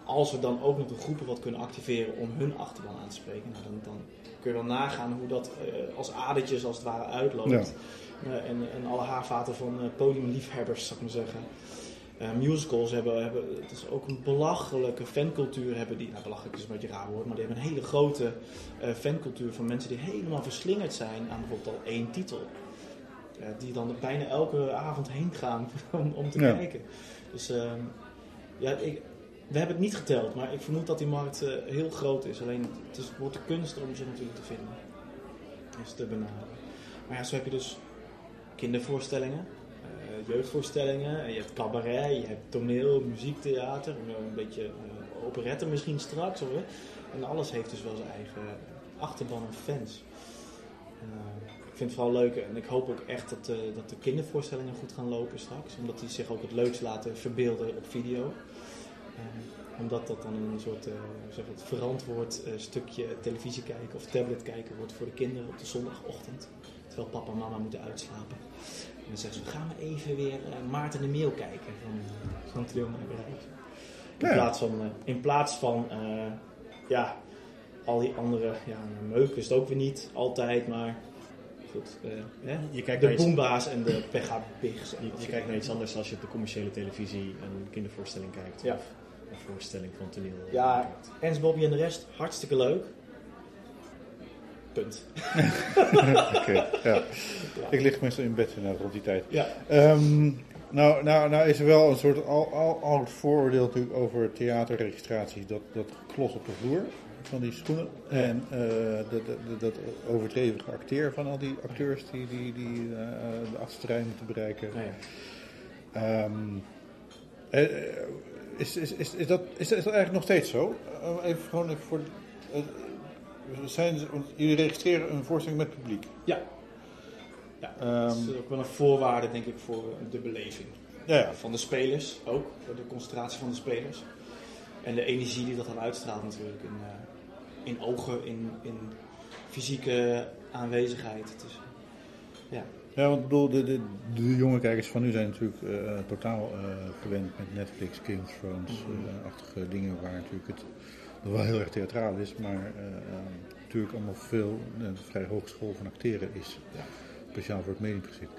[SPEAKER 3] als we dan ook nog de groepen wat kunnen activeren om hun achterban aan te spreken, nou, dan, dan, kun je wel nagaan hoe dat uh, als adertjes als het ware uitloopt. Ja. Uh, en, en alle haarvaten van uh, podiumliefhebbers, zou ik maar zeggen. musicals hebben, hebben, het is ook een belachelijke fancultuur hebben die, nou belachelijk is een beetje raar woord, maar die hebben een hele grote fancultuur van mensen die helemaal verslingerd zijn aan bijvoorbeeld al één titel. die dan bijna elke avond heen gaan <laughs> om, om te ja. kijken. Dus ehm, ja, ik, we hebben het niet geteld, maar ik vermoed dat die markt uh, heel groot is. Alleen het, is, wordt de kunst om ze natuurlijk te vinden. Is te benaderen. Maar ja, zo heb je dus kindervoorstellingen, uh, jeugdvoorstellingen, je hebt cabaret, je hebt toneel, muziektheater, een beetje uh, operette misschien straks. Of, en alles heeft dus wel zijn eigen achterban en fans. ik vind het vooral leuk en ik hoop ook echt dat, dat de kindervoorstellingen goed gaan lopen straks. Omdat die zich ook het leukst laten verbeelden op video. Uh, omdat dat dan een soort uh, zeg het, verantwoord uh, stukje televisie kijken of tablet kijken wordt voor de kinderen op de zondagochtend. Terwijl papa en mama moeten uitslapen. En dan zeggen ze, gaan we even weer Maarten de Meel kijken van, van Toneelmakerij. In, plaats van, in plaats van, ja, al die andere, ja, meuk is het ook weer niet altijd, maar goed. hè? Je kijkt de boombaas en de Pega Pigs.
[SPEAKER 2] Je, je kijkt naar iets anders als je op de commerciële televisie een kindervoorstelling kijkt.
[SPEAKER 3] Ja.
[SPEAKER 2] Of voorstelling van toneel.
[SPEAKER 3] Ja, Ernst Bobby en de rest, hartstikke leuk. Punt. <laughs>
[SPEAKER 1] Oké, ja. Ik lig meestal in bed nou, rond die tijd.
[SPEAKER 3] Ja.
[SPEAKER 1] Um, nou, nou, nou is er wel een soort al, al, oud vooroordeel natuurlijk over theaterregistraties. Dat, dat klos op de vloer van die schoenen. En uh, dat, dat, dat overdreven acteer van al die acteurs die, die, die uh, de achterste moeten bereiken. Ja. Um, is, is, is, is, dat, is, is dat eigenlijk nog steeds zo? Uh, even gewoon even voor. Uh, zijn, jullie registreren een voorstelling met publiek?
[SPEAKER 3] Ja. ja dat is ook wel een voorwaarde, denk ik, voor de beleving.
[SPEAKER 1] Ja, ja.
[SPEAKER 3] Van de spelers ook, voor de concentratie van de spelers. En de energie die dat dan uitstraalt, natuurlijk. In, uh, in ogen, in, in fysieke aanwezigheid. Dus, ja.
[SPEAKER 1] Want ik bedoel, de, de, de jonge kijkers van nu zijn natuurlijk uh, totaal uh, gewend met Netflix, Game of Thrones-achtige uh, dingen, waar natuurlijk het wel heel erg theatraal is, maar natuurlijk allemaal veel, een vrij hoge school van acteren is. Speciaal voor het mediumgezicht.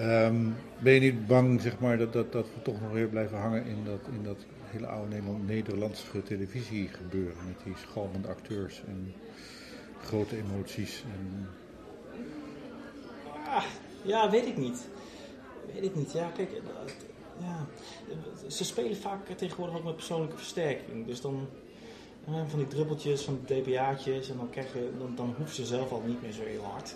[SPEAKER 1] Um, ben je niet bang, zeg maar, dat, dat, dat we toch nog weer blijven hangen in dat, in dat hele oude Nederlandse televisie gebeuren met die schalmende acteurs en grote emoties? En...
[SPEAKER 3] Ah, ja, weet ik niet. Weet ik niet. Ja, kijk, ja. ze spelen vaak tegenwoordig ook met persoonlijke versterking. Dus dan van die druppeltjes, van DPA'tjes en dan, krijg je, dan, hoeven ze zelf al niet meer zo heel hard.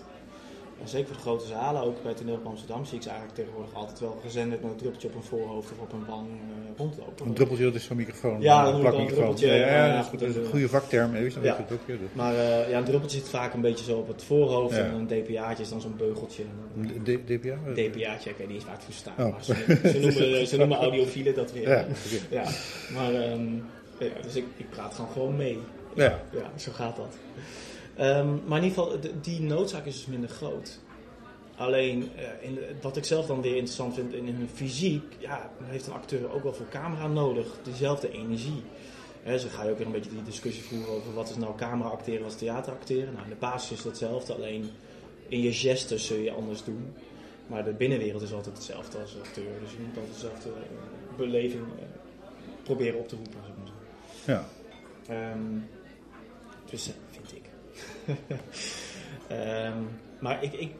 [SPEAKER 3] En zeker voor de grote zalen, ook bij Toneel van Amsterdam, zie ik ze eigenlijk tegenwoordig altijd wel gezenderd met een druppeltje op een voorhoofd of op een wang uh, rondlopen.
[SPEAKER 1] Een druppeltje, dat is zo'n microfoon.
[SPEAKER 3] Ja, een plakmicrofoon.
[SPEAKER 1] Ja, ja, ja, dat is een goede vakterm, even, ja. het ook. Ja,
[SPEAKER 3] maar uh, ja, een druppeltje zit vaak een beetje zo op het voorhoofd en een DPA'tje is dan zo'n beugeltje.
[SPEAKER 1] DPA?
[SPEAKER 3] DPA'tje, ik weet niet eens waar het voor staat. Oh. Ze, ze, noemen, <laughs> ze noemen audiofielen dat weer. Ja, <laughs> ja. maar um, ja, dus ik, ik praat gewoon gewoon mee. Ja. ja, zo gaat dat. Um, maar in ieder geval, die noodzaak is dus minder groot. Alleen, uh, in, wat ik zelf dan weer interessant vind in hun fysiek, ja, heeft een acteur ook wel voor camera nodig, dezelfde energie. He, dus ga je ook weer een beetje die discussie voeren over wat is nou camera acteren, is theater acteren. Nou, in de basis is hetzelfde, alleen in je gesten zul je anders doen. Maar de binnenwereld is altijd hetzelfde als acteur, dus je moet altijd dezelfde uh, beleving uh, proberen op te roepen. Zeg maar.
[SPEAKER 1] Ja.
[SPEAKER 3] Um, dus. Um, <laughs> maar ik, ik,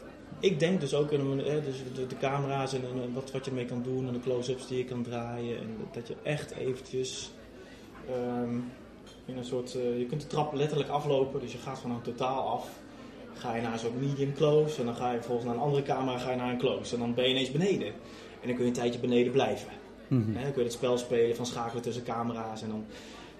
[SPEAKER 3] ik denk dus ook in dus de, de, camera's en, en, wat, wat je mee kan doen en de close-ups die je kan draaien. En dat je echt eventjes um, in een soort. Uh, je kunt de trap letterlijk aflopen, dus je gaat van een totaal af. Ga je naar zo'n medium close en dan ga je vervolgens naar een andere camera ga je naar een close. En dan ben je ineens beneden. En dan kun je een tijdje beneden blijven. Mm -hmm. dan kun je het spel spelen van schakelen tussen camera's en dan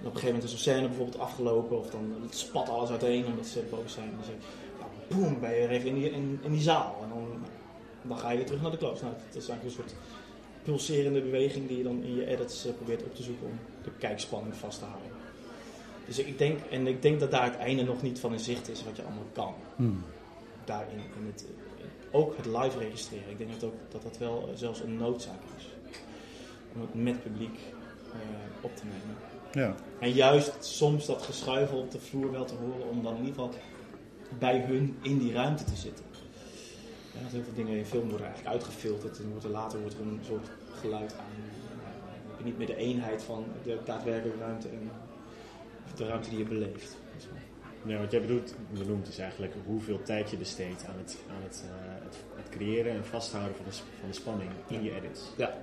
[SPEAKER 3] op een gegeven moment is een scène bijvoorbeeld afgelopen of dan spat alles uiteen omdat ze boos zijn. En dan zeg je, boem, ben je weer even in die, in, in die zaal. En dan, dan ga je weer terug naar de close. Nou, dat is eigenlijk een soort pulserende beweging die je dan in je edits uh, probeert op te zoeken om de kijkspanning vast te houden. Dus ik denk, en ik denk dat daar het einde nog niet van in zicht is wat je allemaal kan.
[SPEAKER 1] Hmm.
[SPEAKER 3] Daarin, in het, ook het live registreren. Ik denk dat ook, dat, dat wel zelfs een noodzaak is. Om het met publiek uh, op te nemen.
[SPEAKER 1] Ja.
[SPEAKER 3] En juist soms dat geschuifel op de vloer wel te horen om dan in ieder geval bij hun in die ruimte te zitten. Ja, heel veel dingen in film worden eigenlijk uitgefilterd en wordt er later wordt er een soort geluid aan. niet meer de eenheid van de daadwerkelijke ruimte en de ruimte die je beleeft.
[SPEAKER 2] Ja, wat jij bedoelt, benoemt is eigenlijk hoeveel tijd je besteedt aan het, aan het, uh, het, het, creëren en vasthouden van de, van de spanning in je edits.
[SPEAKER 3] Ja,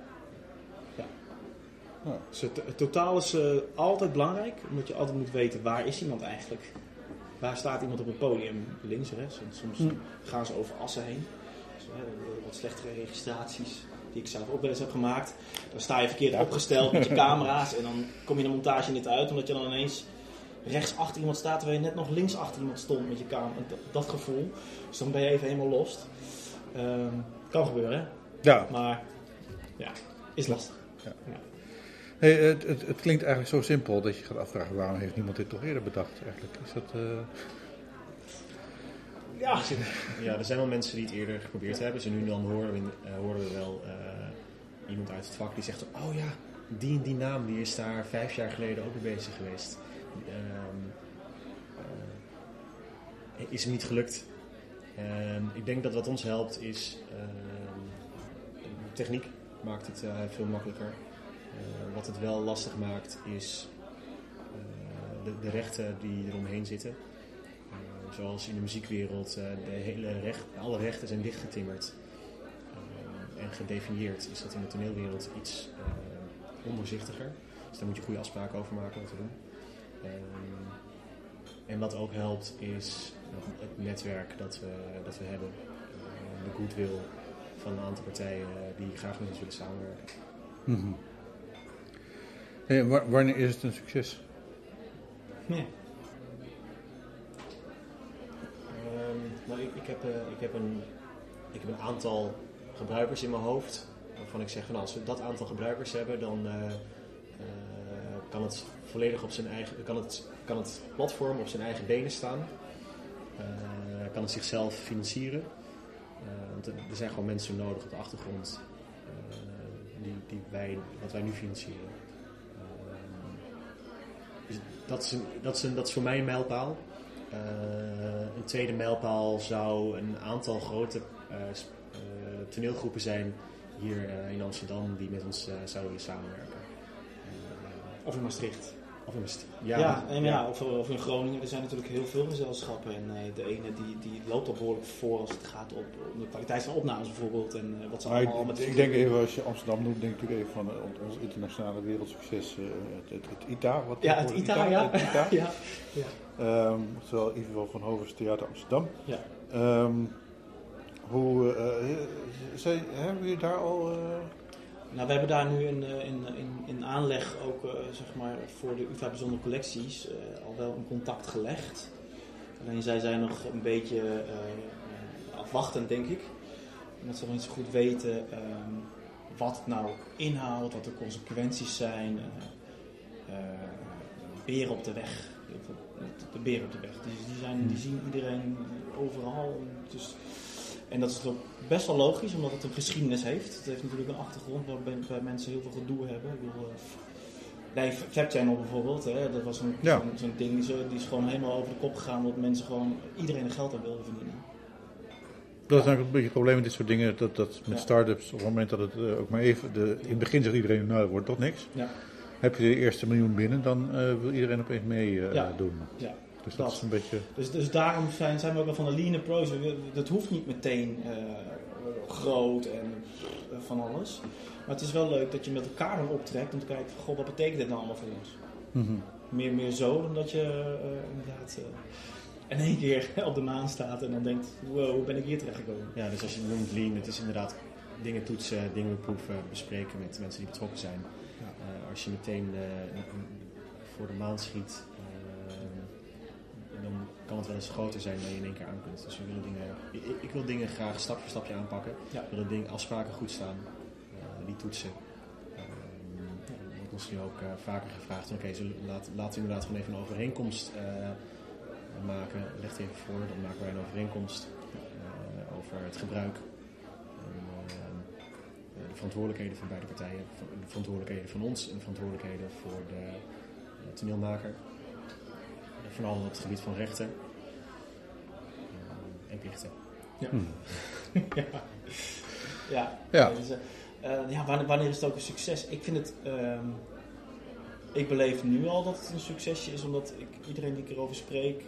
[SPEAKER 3] ja. Dus het, het, totaal is uh, altijd belangrijk, omdat je altijd moet weten waar is iemand eigenlijk. Waar staat iemand op het podium, links, rechts. En soms mm. gaan ze over assen heen. Dus, uh, wat slechtere registraties die ik zelf ook wel eens heb gemaakt. Dan sta je verkeerd opgesteld met je <laughs> camera's en dan kom je de montage niet uit, omdat je dan ineens rechts achter iemand staat terwijl je net nog links achter iemand stond met je camera. Dat, dat gevoel. Dus dan ben je even helemaal lost. Um, kan gebeuren, hè?
[SPEAKER 1] Ja.
[SPEAKER 3] Maar ja, is lastig.
[SPEAKER 1] Ja. ja. Hey, het, het, het, klinkt eigenlijk zo simpel dat je gaat afvragen waarom heeft niemand dit toch eerder bedacht eigenlijk. Is dat... Uh...
[SPEAKER 3] Ja.
[SPEAKER 2] ja, er zijn wel mensen die het eerder geprobeerd hebben. Ze nu dan horen, uh, horen we wel uh, iemand uit het vak die zegt: Oh ja, die en die naam die is daar vijf jaar geleden ook mee bezig geweest. Um, is hem niet gelukt. Um, ik denk dat wat ons helpt is ehm, techniek maakt het veel makkelijker. Uh, wat het wel lastig maakt is uh, de, de, rechten die eromheen zitten. Uh, zoals in de muziekwereld, de hele recht, alle rechten zijn dichtgetimmerd en gedefinieerd. Is dat in de toneelwereld iets ondoorzichtiger. Dus daar moet je goede afspraken over maken wat te doen. en wat ook helpt is het netwerk dat we, dat we hebben. de goodwill van een aantal partijen die graag met ons willen samenwerken.
[SPEAKER 1] Mm. Wanneer is het een succes?
[SPEAKER 3] Um, nou, ik, ik, heb, een, aantal gebruikers in mijn hoofd. Waarvan ik zeg van nou, als we dat aantal gebruikers hebben, dan uh, uh, kan het volledig op zijn eigen. Kan het, kan het platform op zijn eigen benen staan. kan het zichzelf financieren. Ehm,
[SPEAKER 2] want er zijn gewoon mensen nodig op de achtergrond eh, die, die wij, wat wij nu financieren. Dat, is een, dat, is een, dat is voor mij een mijlpaal. Eh, een tweede mijlpaal zou een aantal grote eh, eh, toneelgroepen zijn hier in Amsterdam die met ons zouden willen samenwerken.
[SPEAKER 3] Of in Maastricht.
[SPEAKER 2] Of in.
[SPEAKER 3] Ja,
[SPEAKER 2] Ja,
[SPEAKER 3] en ja, Of, of in Groningen. Er zijn natuurlijk heel veel gezelschappen. En eh, de ene die, die loopt al behoorlijk voor als het gaat op, om de kwaliteit van opnames bijvoorbeeld. En eh, wat ze
[SPEAKER 1] Maar
[SPEAKER 3] allemaal
[SPEAKER 1] ik,
[SPEAKER 3] met
[SPEAKER 1] ik denk even, als je Amsterdam noemt, denk ik natuurlijk even van eh, ons- internationale wereldsucces, eh, het, het, het ITA. Wat
[SPEAKER 3] Ja, het ITA, ja.
[SPEAKER 1] Het ITA. <laughs>
[SPEAKER 3] ja.
[SPEAKER 1] Ehm, ieder geval van Hovers Theater Amsterdam.
[SPEAKER 3] Ja.
[SPEAKER 1] Ehm, hoe, zijn, hebben jullie daar al...
[SPEAKER 3] Nou, we hebben daar nu in, eh, in, in, in aanleg ook eh, zeg maar voor de UvA Bijzondere Collecties eh, al wel een contact gelegd. Alleen zij zijn nog een beetje afwachtend, denk ik. Omdat ze nog niet zo goed weten ehm, wat het nou inhoudt, wat de consequenties zijn. eh, beren op de weg. De beren op de weg. Die, die, zijn, die zien iedereen overal. Dus en dat is ook best wel logisch, omdat het een geschiedenis heeft. Het heeft natuurlijk een achtergrond waarbij bij mensen heel veel gedoe hebben. Ik bedoel, eh, bij Fab Channel bijvoorbeeld, hè, dat was een,
[SPEAKER 1] Ja.
[SPEAKER 3] zo'n, zo'n ding, zo, die is gewoon helemaal over de kop gegaan, omdat mensen gewoon iedereen er geld aan wilden verdienen.
[SPEAKER 1] Dat is natuurlijk een beetje het probleem met dit soort dingen, dat, dat met
[SPEAKER 3] Ja.
[SPEAKER 1] start-ups, op het moment dat het eh, ook maar even, de, in het begin zegt iedereen, nou dat wordt toch niks.
[SPEAKER 3] Ja.
[SPEAKER 1] Heb je de eerste miljoen binnen, dan eh, wil iedereen opeens mee
[SPEAKER 3] Ja.
[SPEAKER 1] doen.
[SPEAKER 3] Ja.
[SPEAKER 1] Dus dat,
[SPEAKER 3] Dat.
[SPEAKER 1] is een beetje...
[SPEAKER 3] Dus, dus daarom zijn, zijn we ook wel van de lean approach. Dat hoeft niet meteen groot en eh, van alles. Maar het is wel leuk dat je met elkaar dan optrekt om te kijken, van, goh, wat betekent dit nou allemaal voor ons?
[SPEAKER 1] Mhm.
[SPEAKER 3] meer, meer zo dan dat je eh, inderdaad eh, in één keer <laughs> op de maan staat en dan denkt, wow, hoe ben ik hier terecht gekomen?
[SPEAKER 2] Ja, dus als je het noemt lean, het is inderdaad dingen toetsen, dingen proeven, bespreken met mensen die betrokken zijn.
[SPEAKER 3] Ja.
[SPEAKER 2] Als je meteen voor de maan schiet, kan het wel eens groter zijn dan je in één keer aan kunt. Dus we willen dingen, ik, ik wil dingen graag stap voor stapje aanpakken.
[SPEAKER 3] Ja.
[SPEAKER 2] Dat dingen, afspraken goed staan, eh, die toetsen. Er wordt ons nu ook eh, vaker gevraagd, oké, laat, laten we inderdaad gewoon even een overeenkomst eh, maken. Leg het even voor, dan maken wij een overeenkomst eh, over het gebruik. De verantwoordelijkheden van beide partijen, de verantwoordelijkheden van ons en de verantwoordelijkheden voor de toneelmaker. Vooral op het gebied van rechten en plichten.
[SPEAKER 1] Mhm.
[SPEAKER 3] Ja,
[SPEAKER 1] Ja.
[SPEAKER 3] Dus, eh, eh, ja wanneer, wanneer is het ook een succes? Ik vind het, ehm, ik beleef nu al dat het een succesje is, omdat ik, iedereen die ik erover spreek,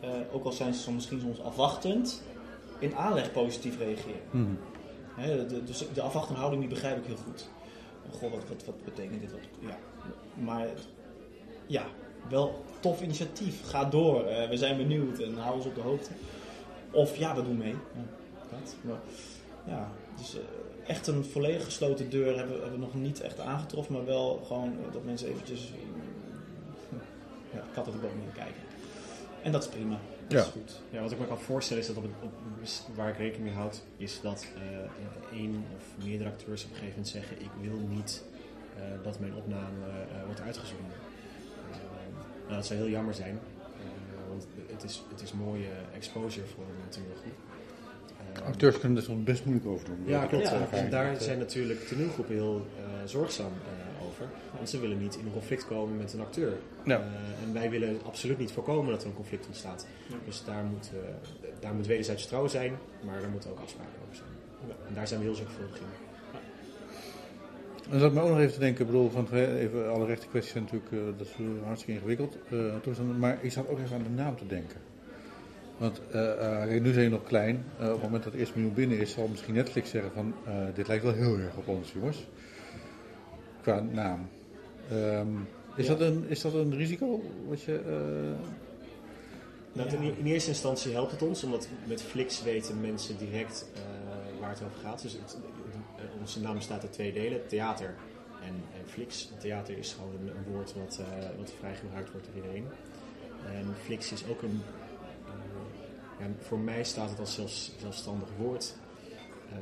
[SPEAKER 3] eh, ook al zijn ze soms misschien soms afwachtend, in aanleg positief reageren. Hè, de, dus de afwachtende houding die begrijp ik heel goed. Goh, wat, wat, wat betekent dit? Wat, ja. Maar ja, wel tof initiatief. Ga door. Eh, we zijn benieuwd en hou ons op de hoogte. Of ja, we doen mee. Ja, dat. Maar, ja, dus eh, echt een volledig gesloten deur hebben, hebben we nog niet echt aangetroffen. Maar wel gewoon eh, dat mensen eventjes eh, ja, kat uit de boom in kijken. En dat is prima. Dat
[SPEAKER 1] Ja.
[SPEAKER 3] is goed.
[SPEAKER 2] Ja, wat ik me kan voorstellen is dat op het, op, waar ik rekening mee houd, is dat eh één of meerdere acteurs op een gegeven moment zeggen: Ik wil niet eh, dat mijn opname eh, wordt uitgezonden. Eh, nou, dat zou heel jammer zijn, eh, want het is, het is mooie exposure voor een toneelgroep. Eh,
[SPEAKER 1] Acteurs kunnen er soms best moeilijk over doen.
[SPEAKER 2] ja, klopt.
[SPEAKER 3] Ja,
[SPEAKER 2] En- daar
[SPEAKER 1] eh,
[SPEAKER 2] zijn natuurlijk toneelgroepen heel eh, zorgzaam eh, over. Want ze willen niet in een conflict komen met een acteur.
[SPEAKER 1] Ja.
[SPEAKER 2] Eh, en wij willen absoluut niet voorkomen dat er een conflict ontstaat.
[SPEAKER 3] Ja.
[SPEAKER 2] Dus daar moet, eh, daar moet wederzijds trouw zijn, maar daar moeten ook afspraken over zijn.
[SPEAKER 3] Ja.
[SPEAKER 2] En daar zijn we heel zorgvuldig in.
[SPEAKER 1] Dan zat ik me ook nog even te denken, ik bedoel, van, even alle rechte kwesties zijn natuurlijk, eh, dat is hartstikke ingewikkeld. eh, maar ik zat ook even aan de naam te denken. Want eh, nu zijn je nog klein. Op het moment dat het eerste miljoen binnen is, zal misschien Netflix zeggen van, dit lijkt wel heel erg op ons, jongens. Qua naam. Ehm, is,
[SPEAKER 3] Ja.
[SPEAKER 1] dat een, is dat een risico? Wat je,
[SPEAKER 2] Nou, in, in eerste instantie helpt het ons, omdat met Flix weten mensen direct waar het over gaat. Dus het, onze naam bestaat uit twee delen, theater en, en Flix. Theater is gewoon een, een woord wat, eh, wat vrij gebruikt wordt door iedereen. En Flix is ook een, eh, ja, voor mij staat het als zelfs, zelfstandig woord. eh,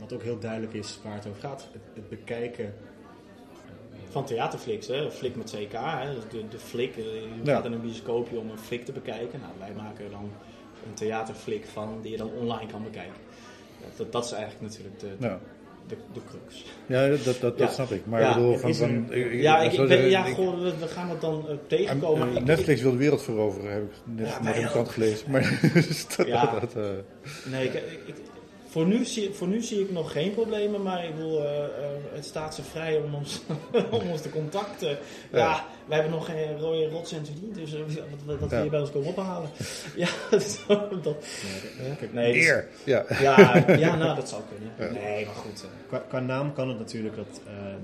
[SPEAKER 2] wat ook heel duidelijk is waar het over gaat. Het, het bekijken
[SPEAKER 3] Van theaterflix, hè? flik met CK. Hè? De, de flik, eh, je
[SPEAKER 1] Ja.
[SPEAKER 3] gaat in een bioscoopje om een flik te bekijken. Nou, wij maken dan een theaterflik van die je dan online kan bekijken. Dat, dat is eigenlijk natuurlijk de, de,
[SPEAKER 1] Ja,
[SPEAKER 3] de, de crux.
[SPEAKER 1] ja dat, dat, dat,
[SPEAKER 3] Ja.
[SPEAKER 1] snap ik. Maar
[SPEAKER 3] Ja,
[SPEAKER 1] bedoel, van, van, ik-
[SPEAKER 3] Ja,
[SPEAKER 1] ik
[SPEAKER 3] ik, ben, ja
[SPEAKER 1] ik-
[SPEAKER 3] goh, we, we gaan het dan eh, tegenkomen.
[SPEAKER 1] Netflix wil de wereld veroveren, heb ik net in de
[SPEAKER 3] ook.
[SPEAKER 1] krant gelezen. Maar <laughs> <laughs> dat,
[SPEAKER 3] Ja.
[SPEAKER 1] dat,
[SPEAKER 3] ik- nee, ik, ik- voor, nu zie, voor nu zie ik nog geen problemen, maar ik bedoel, eh, eh, het staat ze vrij om ons, <laughs> om ons te contacten. Ja,
[SPEAKER 1] Ja.
[SPEAKER 3] wij hebben nog geen rode rots en verdiend, dus eh, wat, wat, wat
[SPEAKER 1] Ja.
[SPEAKER 3] wil je bij ons komen ophalen? <laughs> ja, <laughs> dat, dat, nee, dus-
[SPEAKER 1] eer. Ja.
[SPEAKER 3] ja, ja, nou, dat zou kunnen. Nee, maar goed. eh,
[SPEAKER 2] Qua, qua naam kan het natuurlijk dat eh, eh,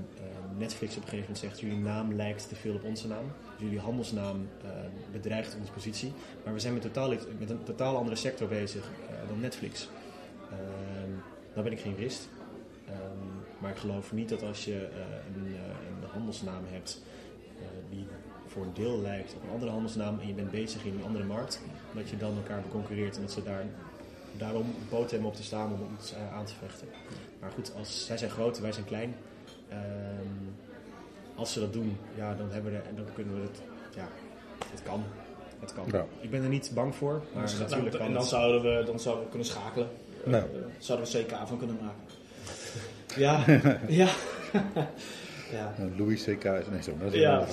[SPEAKER 2] Netflix op een gegeven moment zegt: jullie naam lijkt te veel op onze naam. Dus jullie handelsnaam eh, bedreigt onze positie. Maar we zijn met, totaal, met een totaal andere sector bezig eh, dan Netflix. Nou ben ik geen jurist. Ehm, maar ik geloof niet dat als je eh, een, eh, een handelsnaam hebt eh, die voor een deel lijkt op een andere handelsnaam en je bent bezig in een andere markt, dat je dan elkaar beconcurreert en dat ze daar daarom boot hebben op te staan om iets eh, aan te vechten. Maar goed, als zij zijn groot, wij zijn klein. Ehm, als ze dat doen, ja, dan, hebben we er, dan kunnen we het. Ja, het kan. Het kan.
[SPEAKER 1] Ja.
[SPEAKER 2] Ik ben er niet bang voor, maar
[SPEAKER 3] Dus,
[SPEAKER 2] natuurlijk
[SPEAKER 3] nou,
[SPEAKER 2] kan
[SPEAKER 3] en dan
[SPEAKER 2] het.
[SPEAKER 3] zouden, we, dan zouden we kunnen schakelen.
[SPEAKER 1] Nou.
[SPEAKER 3] Eh, zouden we CK van kunnen maken. <laughs> Ja, ja. <laughs> ja.
[SPEAKER 1] Nou, Louis C.K. is nee, zo. Dat is een
[SPEAKER 3] Ja,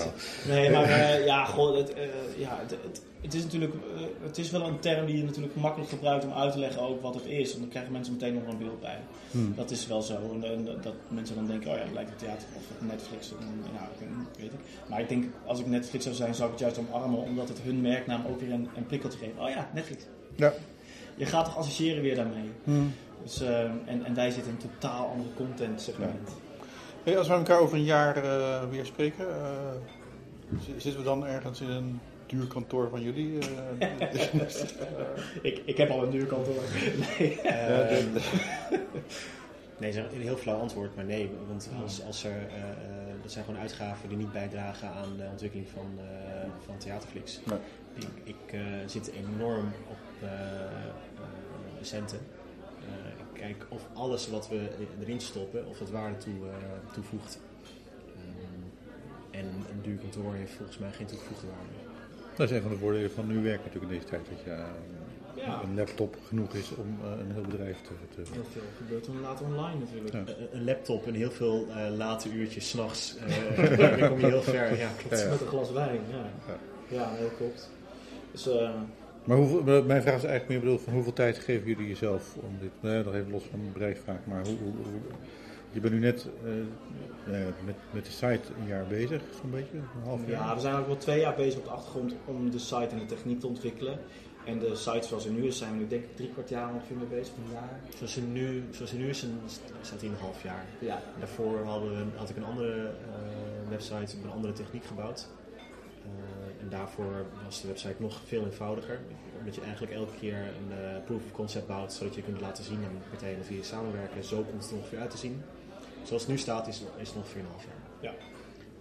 [SPEAKER 3] nee, maar eh, ja, goh, het, eh, ja, het, het, het is natuurlijk, het is wel een term die je natuurlijk makkelijk gebruikt om uit te leggen ook wat het is. En dan krijgen mensen meteen nog een beeld bij.
[SPEAKER 1] Hmm.
[SPEAKER 3] Dat is wel zo. En, en dat mensen dan denken, oh ja, het lijkt op theater of Netflix. En, ja, ik weet-. Maar ik denk, als ik Netflix zou zijn, zou ik het juist omarmen, omdat het hun merknaam ook weer een, een prikkeltje geeft. Oh ja, Netflix.
[SPEAKER 1] Ja.
[SPEAKER 3] Je gaat toch associëren weer daarmee.
[SPEAKER 1] Hmm.
[SPEAKER 3] Dus, eh, en, en wij zitten in een totaal andere content segment.
[SPEAKER 1] Hey, als we elkaar over een jaar eh, weer spreken, eh, zitten we dan ergens in een duur kantoor van jullie? <laughs>
[SPEAKER 3] Ik, ik heb al een duur kantoor. <laughs> Nee. <laughs>
[SPEAKER 2] Nee, dat is een heel flauw antwoord, maar nee. Want als, als er, dat zijn gewoon uitgaven die niet bijdragen aan de ontwikkeling van, van Theaterflix.
[SPEAKER 1] Nee.
[SPEAKER 2] Ik, ik eh, zit enorm op eh, centen. Ik kijk of alles wat we erin stoppen, of dat waarde toe, toevoegt. En een duur kantoor heeft volgens mij geen toegevoegde waarde.
[SPEAKER 1] Dat is een van de voordelen van nu werken natuurlijk in deze tijd. Dat je
[SPEAKER 3] Ja.
[SPEAKER 1] een laptop genoeg is om een heel bedrijf te... te
[SPEAKER 3] Heel veel gebeurt dan later online natuurlijk.
[SPEAKER 1] Ja.
[SPEAKER 2] Een- Een laptop en heel veel eh, late uurtjes s'nachts. Uh, <laughs> <laughs> dan kom je heel ver. Ja, klopt.
[SPEAKER 1] Ja.
[SPEAKER 3] Met een glas wijn, ja.
[SPEAKER 1] Ja.
[SPEAKER 3] Ja, heel klopt. Dus, eh,
[SPEAKER 1] Maar hoeveel, mijn vraag is eigenlijk meer bedoeld van hoeveel tijd geven jullie jezelf om dit, nou nog even los van de bedrijfsvraag, maar hoe, hoe, hoe- je bent nu net eh, nou met, met de site een jaar bezig, zo'n beetje, een half jaar.
[SPEAKER 3] ja, we zijn ook wel twee jaar bezig op de achtergrond om de site en de techniek te ontwikkelen. En de site zoals hij nu is, zijn we nu denk ik drie kwart jaar ongeveer mee bezig, een jaar.
[SPEAKER 2] Zoals hij nu, zoals hij nu is, een- staat hij een half jaar.
[SPEAKER 3] Ja,
[SPEAKER 2] Daarvoor hadden we, had ik een andere eh, website, een andere techniek gebouwd. En daarvoor was de website nog veel eenvoudiger. Omdat je eigenlijk elke keer een eh, proof of concept bouwt, zodat je kunt laten zien aan partijen wie je samenwerken. Zo komt het er ongeveer uit te zien. Zoals het nu staat, is, is het ongeveer een half jaar.
[SPEAKER 3] Ja.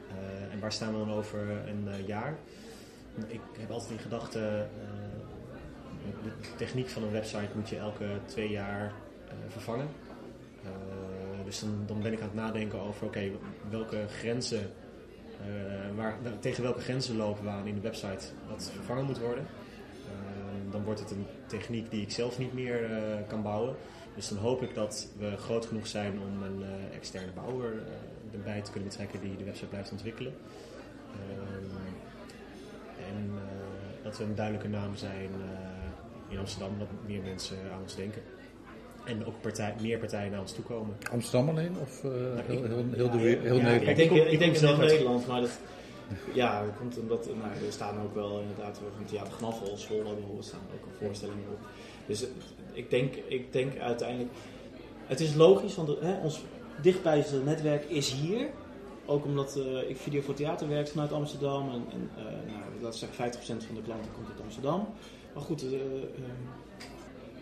[SPEAKER 2] Eh, en waar staan we dan over een eh, jaar? Ik heb altijd in gedachten, de techniek van een website moet je elke twee jaar vervangen. Dus dan, dan ben ik aan het nadenken over, oké, welke grenzen, waar, wel- tegen welke grenzen lopen we aan in de website dat vervangen moet worden. Eh, dan wordt het een techniek die ik zelf niet meer eh, kan bouwen. Dus dan hoop ik dat we groot genoeg zijn om een eh, externe bouwer eh, erbij te kunnen betrekken die de website blijft ontwikkelen. En eh, dat we een duidelijke naam zijn eh, in Amsterdam, dat meer mensen aan ons denken. En ook partij, meer partijen naar ons toe komen.
[SPEAKER 1] Amsterdam alleen of eh, heel, heel, heel,
[SPEAKER 3] Ja,
[SPEAKER 1] heel
[SPEAKER 2] ja,
[SPEAKER 1] Nederland?
[SPEAKER 3] Ik denk, ik
[SPEAKER 2] ik
[SPEAKER 3] denk
[SPEAKER 2] zelf
[SPEAKER 3] Nederland, maar dat, ja, dat komt omdat nou, er staan ook wel inderdaad van Theater Gnaffel, Zwolle, er staan ook al voorstellingen op. Dus ik denk, ik denk uiteindelijk, het is logisch, want hè, ons dichtbijzijnde netwerk is hier. Ook omdat eh, ik video voor theater werk vanuit Amsterdam. En, en eh, nou, laten we zeggen 50% van de klanten komt uit Amsterdam. Maar goed, eh, eh,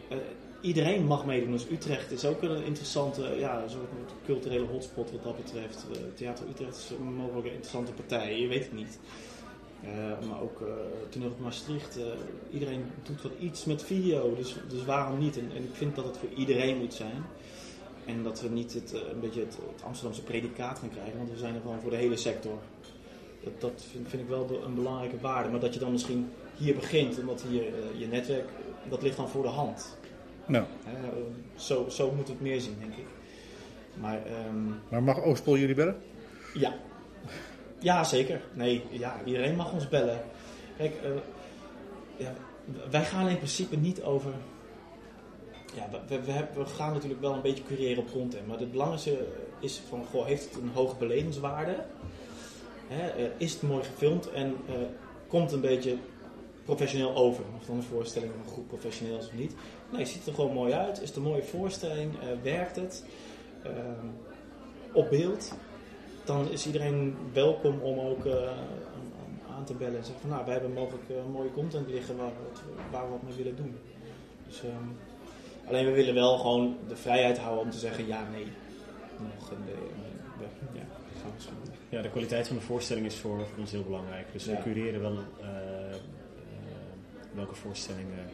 [SPEAKER 3] eh, iedereen mag meedoen. Dus Utrecht is ook een interessante, ja, soort culturele hotspot wat dat betreft. Eh, Theater Utrecht is een interessante partij, je weet het niet. Eh, maar ook eh toneel Maastricht. iedereen doet wat iets met video, dus, dus waarom niet? En, ik vind dat het voor iedereen moet zijn. En dat we niet het, een beetje het, Amsterdamse predicaat gaan krijgen, want we zijn er gewoon voor de hele sector. Dat, dat vind, ik wel een belangrijke waarde. Maar dat je dan misschien hier begint, omdat hier je netwerk, dat ligt dan voor de hand.
[SPEAKER 1] Nou,
[SPEAKER 3] zo, zo moet het meer zien, denk ik. Maar ehm,
[SPEAKER 1] maar mag Oostpol jullie bellen?
[SPEAKER 3] ja. Ja, zeker. Nee, ja, iedereen mag ons bellen. Kijk, eh, ja, wij gaan in principe niet over. Ja, we, we, we, we gaan natuurlijk wel een beetje cureren op content. Maar het belangrijkste is van, goh, heeft het een hoge belevingswaarde? Hè, eh, is het mooi gefilmd en komt een beetje professioneel over? Of dan een voorstelling van een groep professioneels of niet? Nee, ziet er gewoon mooi uit. Is het een mooie voorstelling? Eh, werkt het? Ehm, op beeld? Dan is iedereen welkom om ook eh, aan- te bellen en zeggen van nou, wij hebben mogelijk eh, mooie content liggen waar we, waar we wat mee willen doen. Dus, ehm, alleen we willen wel gewoon de vrijheid houden om te zeggen ja, nee. Nog een, eh, ja, ja, gaan we zo doen.
[SPEAKER 2] Ja, de kwaliteit van de voorstelling is voor, ons heel belangrijk. Dus
[SPEAKER 3] Ja.
[SPEAKER 2] we cureren wel eh, eh, welke voorstellingen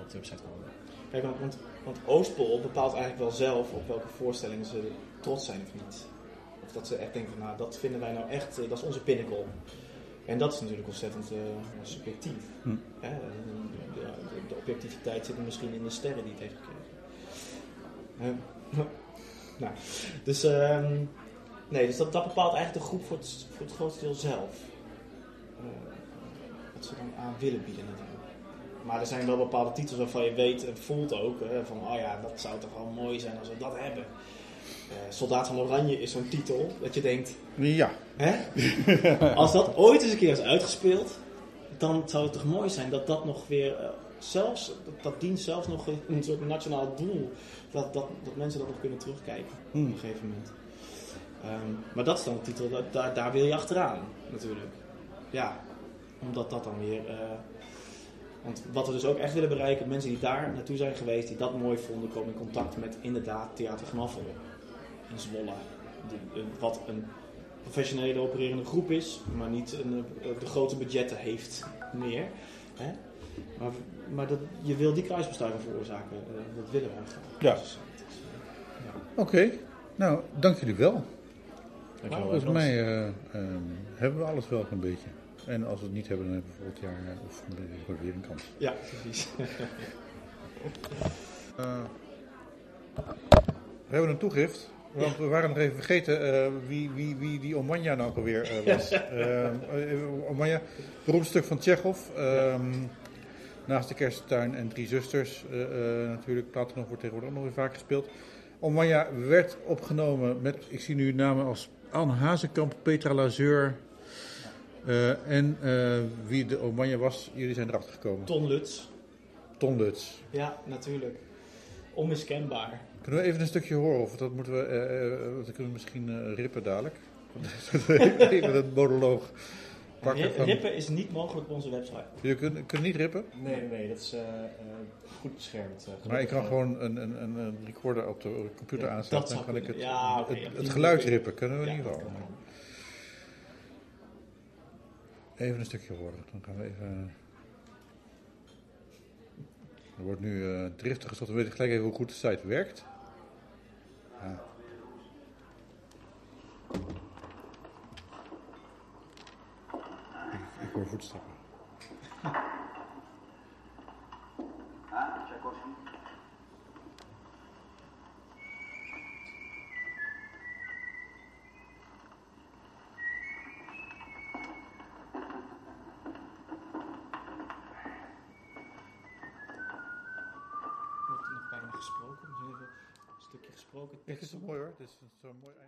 [SPEAKER 2] op de website komen.
[SPEAKER 3] Kijk, want, want, want Oostpol bepaalt eigenlijk wel zelf op welke voorstellingen ze trots zijn of niet. Of dat ze echt denken van, nou, dat vinden wij nou echt, eh, dat is onze pinnacle. En dat is natuurlijk ontzettend eh, subjectief.
[SPEAKER 1] Hm.
[SPEAKER 3] Hè? De, de, de objectiviteit zit er misschien in de sterren die het heeft gekregen. Hè? <laughs> nou, dus, ehm, nee, dus dat, dat bepaalt eigenlijk de groep voor het, voor het grootste deel zelf. Eh, wat ze dan aan willen bieden natuurlijk. Maar er zijn wel bepaalde titels waarvan je weet en voelt ook hè, van, oh ja, dat zou toch wel mooi zijn als we dat hebben. Eh, Soldaat van Oranje is zo'n titel dat je denkt,
[SPEAKER 1] Ja.
[SPEAKER 3] hè? <laughs> als dat ooit eens een keer is uitgespeeld, dan zou het toch mooi zijn dat dat nog weer, eh, zelfs, dat, dat dient zelfs nog een, soort nationaal doel, dat, dat, dat mensen dat nog kunnen terugkijken op
[SPEAKER 1] Hmm.
[SPEAKER 3] een gegeven moment. Ehm, maar dat is dan een titel, dat, daar, daar wil je achteraan natuurlijk. Ja, omdat dat dan weer... eh, want wat we dus ook echt willen bereiken, mensen die daar naartoe zijn geweest, die dat mooi vonden, komen in contact met inderdaad Theater Gnaffel in Zwolle. De- een- wat een professionele opererende groep is, maar niet een, eh, de grote budgetten heeft meer. Hè? Maar, maar dat, je wil die kruisbestuiving veroorzaken, eh, dat willen wij graag.
[SPEAKER 1] Ja.
[SPEAKER 3] Dus, eh, ja.
[SPEAKER 1] Oké. Nou, dank jullie wel. Volgens mij eh, ehm, hebben we alles wel een beetje. En als we het niet hebben, dan hebben we volgend jaar eh, of weer een kans.
[SPEAKER 3] ja, precies. <laughs>
[SPEAKER 1] Eh, we hebben een toegift. Want we waren nog even vergeten eh, wie, wie, wie die Omanja nou alweer eh, was. <laughs> Eh, Omanja, beroemd stuk van Tsjechov. Ehm, naast de kersttuin en drie zusters natuurlijk. Platonov wordt tegenwoordig ook nog weer vaak gespeeld. Omanja werd opgenomen met, ik zie nu namen als Anne Hazekamp, Petra Lazeur. Eh, en eh, wie de Omanja was, jullie zijn erachter gekomen.
[SPEAKER 3] Ton Lutz,
[SPEAKER 1] Ton Lutz.
[SPEAKER 3] ja, natuurlijk. Onmiskenbaar.
[SPEAKER 1] Kunnen we even een stukje horen? Of dat moeten we, eh, dat kunnen we misschien eh, rippen dadelijk. <laughs> even een monoloog pakken.
[SPEAKER 3] Rippen is niet mogelijk op onze website.
[SPEAKER 1] je kunt, kunt niet rippen,
[SPEAKER 2] Nee, nee, nee, dat is goed beschermd. eh,
[SPEAKER 1] maar ik kan gewoon een, een, een, recorder op de computer
[SPEAKER 3] Ja,
[SPEAKER 1] aanzetten.
[SPEAKER 3] dat
[SPEAKER 1] Dan kan ik het.
[SPEAKER 3] Ja, oké,
[SPEAKER 1] het, geluid rippen, kunnen we in ieder
[SPEAKER 3] dat
[SPEAKER 1] geval. Even een stukje horen. Dan gaan we even... Er wordt nu eh, driftig gezocht. We weten gelijk even hoe goed de site werkt. Ja. Ik, ik hoor voetstappen. <laughs>
[SPEAKER 3] gesproken.
[SPEAKER 1] Dit is toch